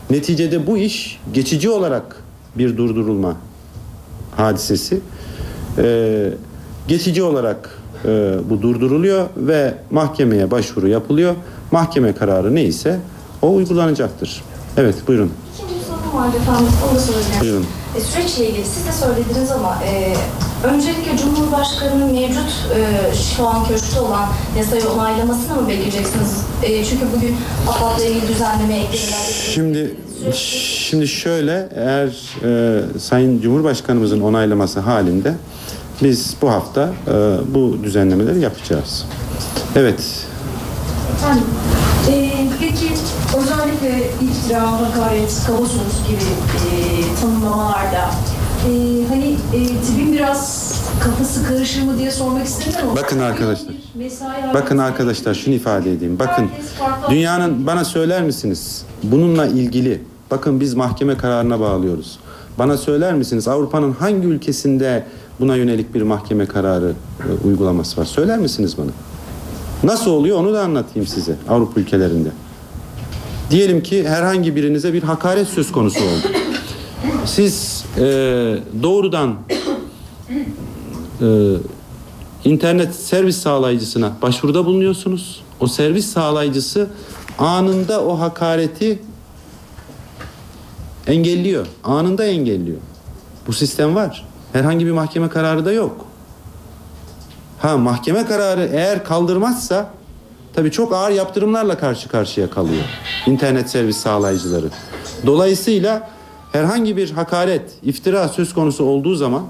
Neticede bu iş geçici olarak bir durdurulma hadisesi. Ee, geçici olarak e, bu durduruluyor ve mahkemeye başvuru yapılıyor. Mahkeme kararı neyse o uygulanacaktır. Evet buyurun. İkinci bir sorum vardı efendim. Onu soracağım. Buyurun. E, süreçle ilgili siz de söylediniz ama e, öncelikle Cumhurbaşkanı'nın mevcut e, şu an köşkte olan yasayı onaylamasını mı bekleyeceksiniz? E, çünkü bugün AFAD'la ilgili düzenleme eklemeler Şimdi şimdi şöyle eğer e, Sayın Cumhurbaşkanımızın onaylaması halinde biz bu hafta e, bu düzenlemeleri yapacağız. Evet. Efendim, e, peki özellikle iftira, hakaret, kaba söz gibi e, tanımlamalarda e, hani e, tipin biraz kafası karışır mı diye sormak istedim ama Bakın arkadaşlar. Bakın arkadaşlar şunu ifade edeyim. Bakın dünyanın bana söyler misiniz bununla ilgili bakın biz mahkeme kararına bağlıyoruz. Bana söyler misiniz Avrupa'nın hangi ülkesinde buna yönelik bir mahkeme kararı e, uygulaması var? Söyler misiniz bana? Nasıl oluyor onu da anlatayım size Avrupa ülkelerinde. Diyelim ki herhangi birinize bir hakaret söz konusu oldu. Siz e, doğrudan e, internet servis sağlayıcısına başvuruda bulunuyorsunuz. O servis sağlayıcısı anında o hakareti engelliyor. Anında engelliyor. Bu sistem var. Herhangi bir mahkeme kararı da yok. Ha mahkeme kararı eğer kaldırmazsa tabii çok ağır yaptırımlarla karşı karşıya kalıyor internet servis sağlayıcıları. Dolayısıyla herhangi bir hakaret, iftira söz konusu olduğu zaman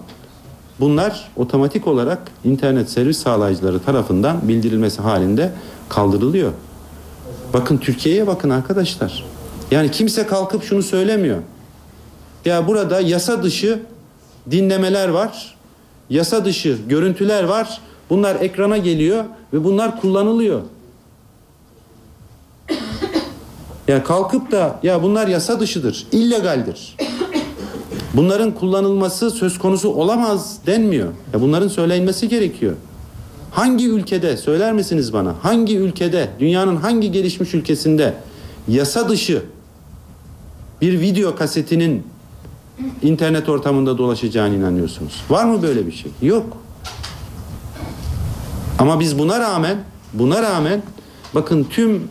bunlar otomatik olarak internet servis sağlayıcıları tarafından bildirilmesi halinde kaldırılıyor. Bakın Türkiye'ye bakın arkadaşlar. Yani kimse kalkıp şunu söylemiyor. Ya burada yasa dışı dinlemeler var. Yasa dışı görüntüler var. Bunlar ekrana geliyor ve bunlar kullanılıyor. Ya kalkıp da ya bunlar yasa dışıdır, illegaldir. Bunların kullanılması söz konusu olamaz denmiyor. Ya bunların söylenmesi gerekiyor. Hangi ülkede söyler misiniz bana? Hangi ülkede, dünyanın hangi gelişmiş ülkesinde yasa dışı bir video kasetinin internet ortamında dolaşacağına inanıyorsunuz? Var mı böyle bir şey? Yok. Ama biz buna rağmen, buna rağmen bakın tüm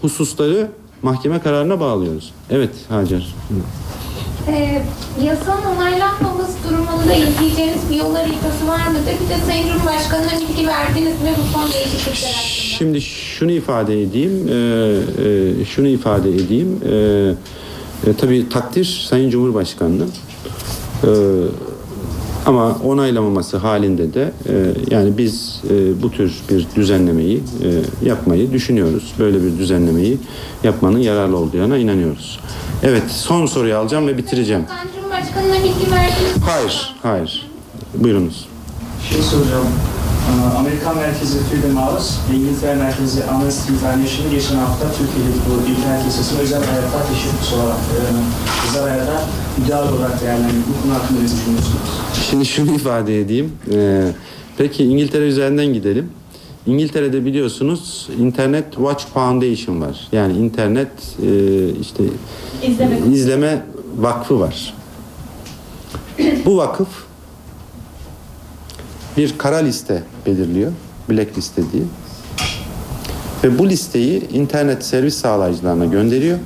hususları mahkeme kararına bağlıyoruz. Evet Hacer. Ee, yasanın onaylanmaması durumunda izleyeceğiniz bir yol haritası var mıdır? Bir de Sayın Cumhurbaşkanı'na bilgi verdiniz mi bu son değişiklikler hakkında? Şimdi şunu ifade edeyim, e, e, şunu ifade edeyim. E, e, tabii takdir Sayın Cumhurbaşkanı'nın. E, ama onaylamaması halinde de e, yani biz e, bu tür bir düzenlemeyi e, yapmayı düşünüyoruz. Böyle bir düzenlemeyi yapmanın yararlı olduğuna inanıyoruz. Evet son soruyu alacağım ve bitireceğim. Cumhurbaşkanı'na bilgi verdiniz? Hayır, hayır. Buyurunuz. Şey soracağım. Ee, Amerikan merkezi Freedom House, İngiltere merkezi Amnesty International geçen hafta Türkiye'deki bu internet yasasını özel hayata teşebbüs olarak, e, özel hayata müdahale olarak değerlendirdi. Bu konu hakkında ne düşünüyorsunuz? Şimdi şunu ifade edeyim. Ee, peki İngiltere üzerinden gidelim. İngiltere'de biliyorsunuz Internet Watch Foundation var. Yani internet e, işte İzleme. izleme vakfı var. Bu vakıf bir kara liste belirliyor. Black liste diye. Ve bu listeyi internet servis sağlayıcılarına gönderiyor.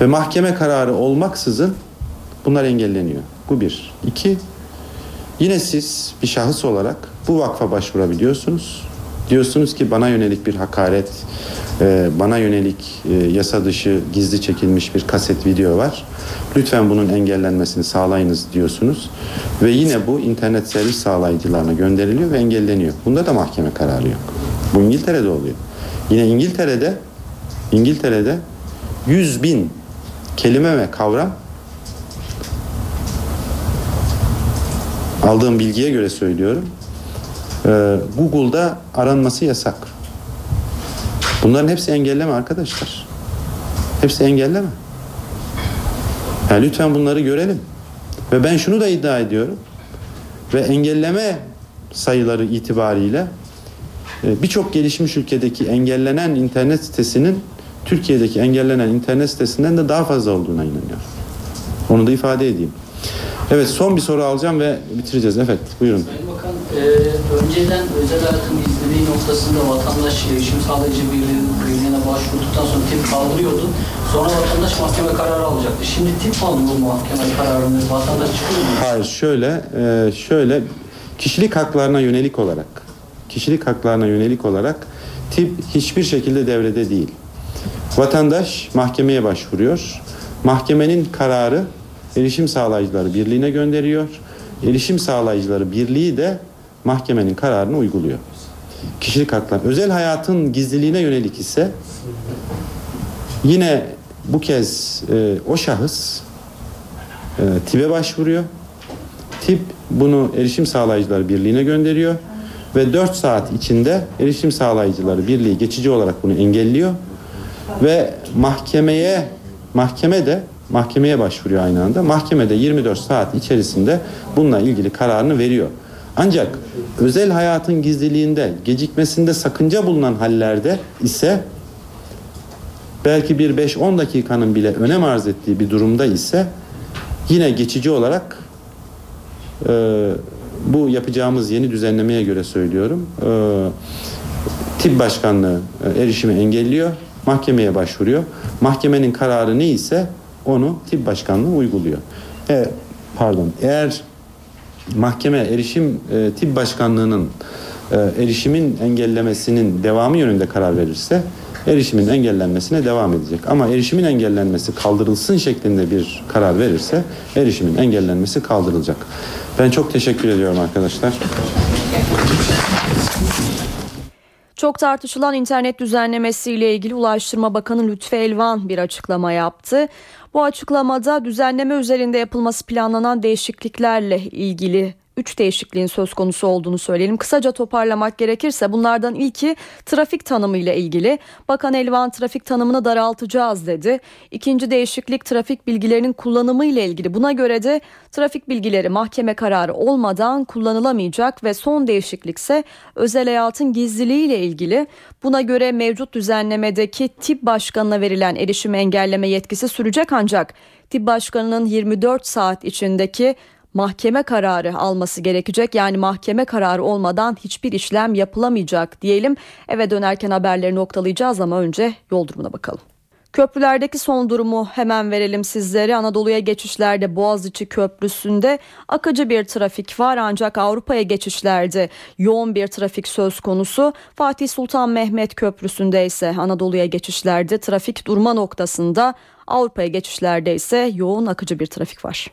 Ve mahkeme kararı olmaksızın bunlar engelleniyor. Bu bir. İki, yine siz bir şahıs olarak bu vakfa başvurabiliyorsunuz. Diyorsunuz ki bana yönelik bir hakaret, e, bana yönelik e, yasa dışı gizli çekilmiş bir kaset video var. Lütfen bunun engellenmesini sağlayınız diyorsunuz. Ve yine bu internet servis sağlayıcılarına gönderiliyor ve engelleniyor. Bunda da mahkeme kararı yok. Bu İngiltere'de oluyor. Yine İngiltere'de İngiltere'de 100 bin kelime ve kavram aldığım bilgiye göre söylüyorum. Ee, Google'da aranması yasak. Bunların hepsi engelleme arkadaşlar. Hepsi engelleme. Yani lütfen bunları görelim. Ve ben şunu da iddia ediyorum. Ve engelleme sayıları itibariyle e, birçok gelişmiş ülkedeki engellenen internet sitesinin Türkiye'deki engellenen internet sitesinden de daha fazla olduğuna inanıyorum. Onu da ifade edeyim. Evet son bir soru alacağım ve bitireceğiz. Evet buyurun. E, önceden özel hayatın izlediği noktasında vatandaş erişim sağlayıcı birliğine başvurduktan sonra tip kaldırıyordu. Sonra vatandaş mahkeme kararı alacaktı. Şimdi tip alıyor bu mahkeme kararını. Vatandaş çıkıyor mu? Hayır şöyle e, şöyle kişilik haklarına yönelik olarak kişilik haklarına yönelik olarak tip hiçbir şekilde devrede değil. Vatandaş mahkemeye başvuruyor. Mahkemenin kararı Erişim Sağlayıcıları Birliği'ne gönderiyor. Erişim Sağlayıcıları Birliği de mahkemenin kararını uyguluyor. Kişilik hakları. Özel hayatın gizliliğine yönelik ise yine bu kez e, o şahıs e, TİB'e başvuruyor. TİP bunu Erişim Sağlayıcıları Birliği'ne gönderiyor ve 4 saat içinde Erişim Sağlayıcıları Birliği geçici olarak bunu engelliyor ve mahkemeye mahkeme de mahkemeye başvuruyor aynı anda. Mahkemede 24 saat içerisinde bununla ilgili kararını veriyor. Ancak özel hayatın gizliliğinde gecikmesinde sakınca bulunan hallerde ise belki bir 5-10 dakikanın bile önem arz ettiği bir durumda ise yine geçici olarak e, bu yapacağımız yeni düzenlemeye göre söylüyorum. E, tip başkanlığı e, erişimi engelliyor. Mahkemeye başvuruyor. Mahkemenin kararı neyse onu tip başkanlığı uyguluyor. E, pardon eğer mahkeme erişim e, tip başkanlığının e, erişimin engellemesinin devamı yönünde karar verirse erişimin engellenmesine devam edecek. Ama erişimin engellenmesi kaldırılsın şeklinde bir karar verirse erişimin engellenmesi kaldırılacak. Ben çok teşekkür ediyorum arkadaşlar. Çok tartışılan internet düzenlemesiyle ilgili Ulaştırma Bakanı Lütfü Elvan bir açıklama yaptı. Bu açıklamada düzenleme üzerinde yapılması planlanan değişikliklerle ilgili 3 değişikliğin söz konusu olduğunu söyleyelim. Kısaca toparlamak gerekirse bunlardan ilki trafik tanımı ile ilgili. Bakan Elvan trafik tanımını daraltacağız dedi. İkinci değişiklik trafik bilgilerinin kullanımı ile ilgili. Buna göre de trafik bilgileri mahkeme kararı olmadan kullanılamayacak ve son değişiklik ise özel hayatın gizliliği ile ilgili. Buna göre mevcut düzenlemedeki tip başkanına verilen erişim engelleme yetkisi sürecek ancak tip başkanının 24 saat içindeki mahkeme kararı alması gerekecek. Yani mahkeme kararı olmadan hiçbir işlem yapılamayacak diyelim. Eve dönerken haberleri noktalayacağız ama önce yol durumuna bakalım. Köprülerdeki son durumu hemen verelim sizlere. Anadolu'ya geçişlerde Boğaziçi Köprüsü'nde akıcı bir trafik var ancak Avrupa'ya geçişlerde yoğun bir trafik söz konusu. Fatih Sultan Mehmet Köprüsü'nde ise Anadolu'ya geçişlerde trafik durma noktasında Avrupa'ya geçişlerde ise yoğun akıcı bir trafik var.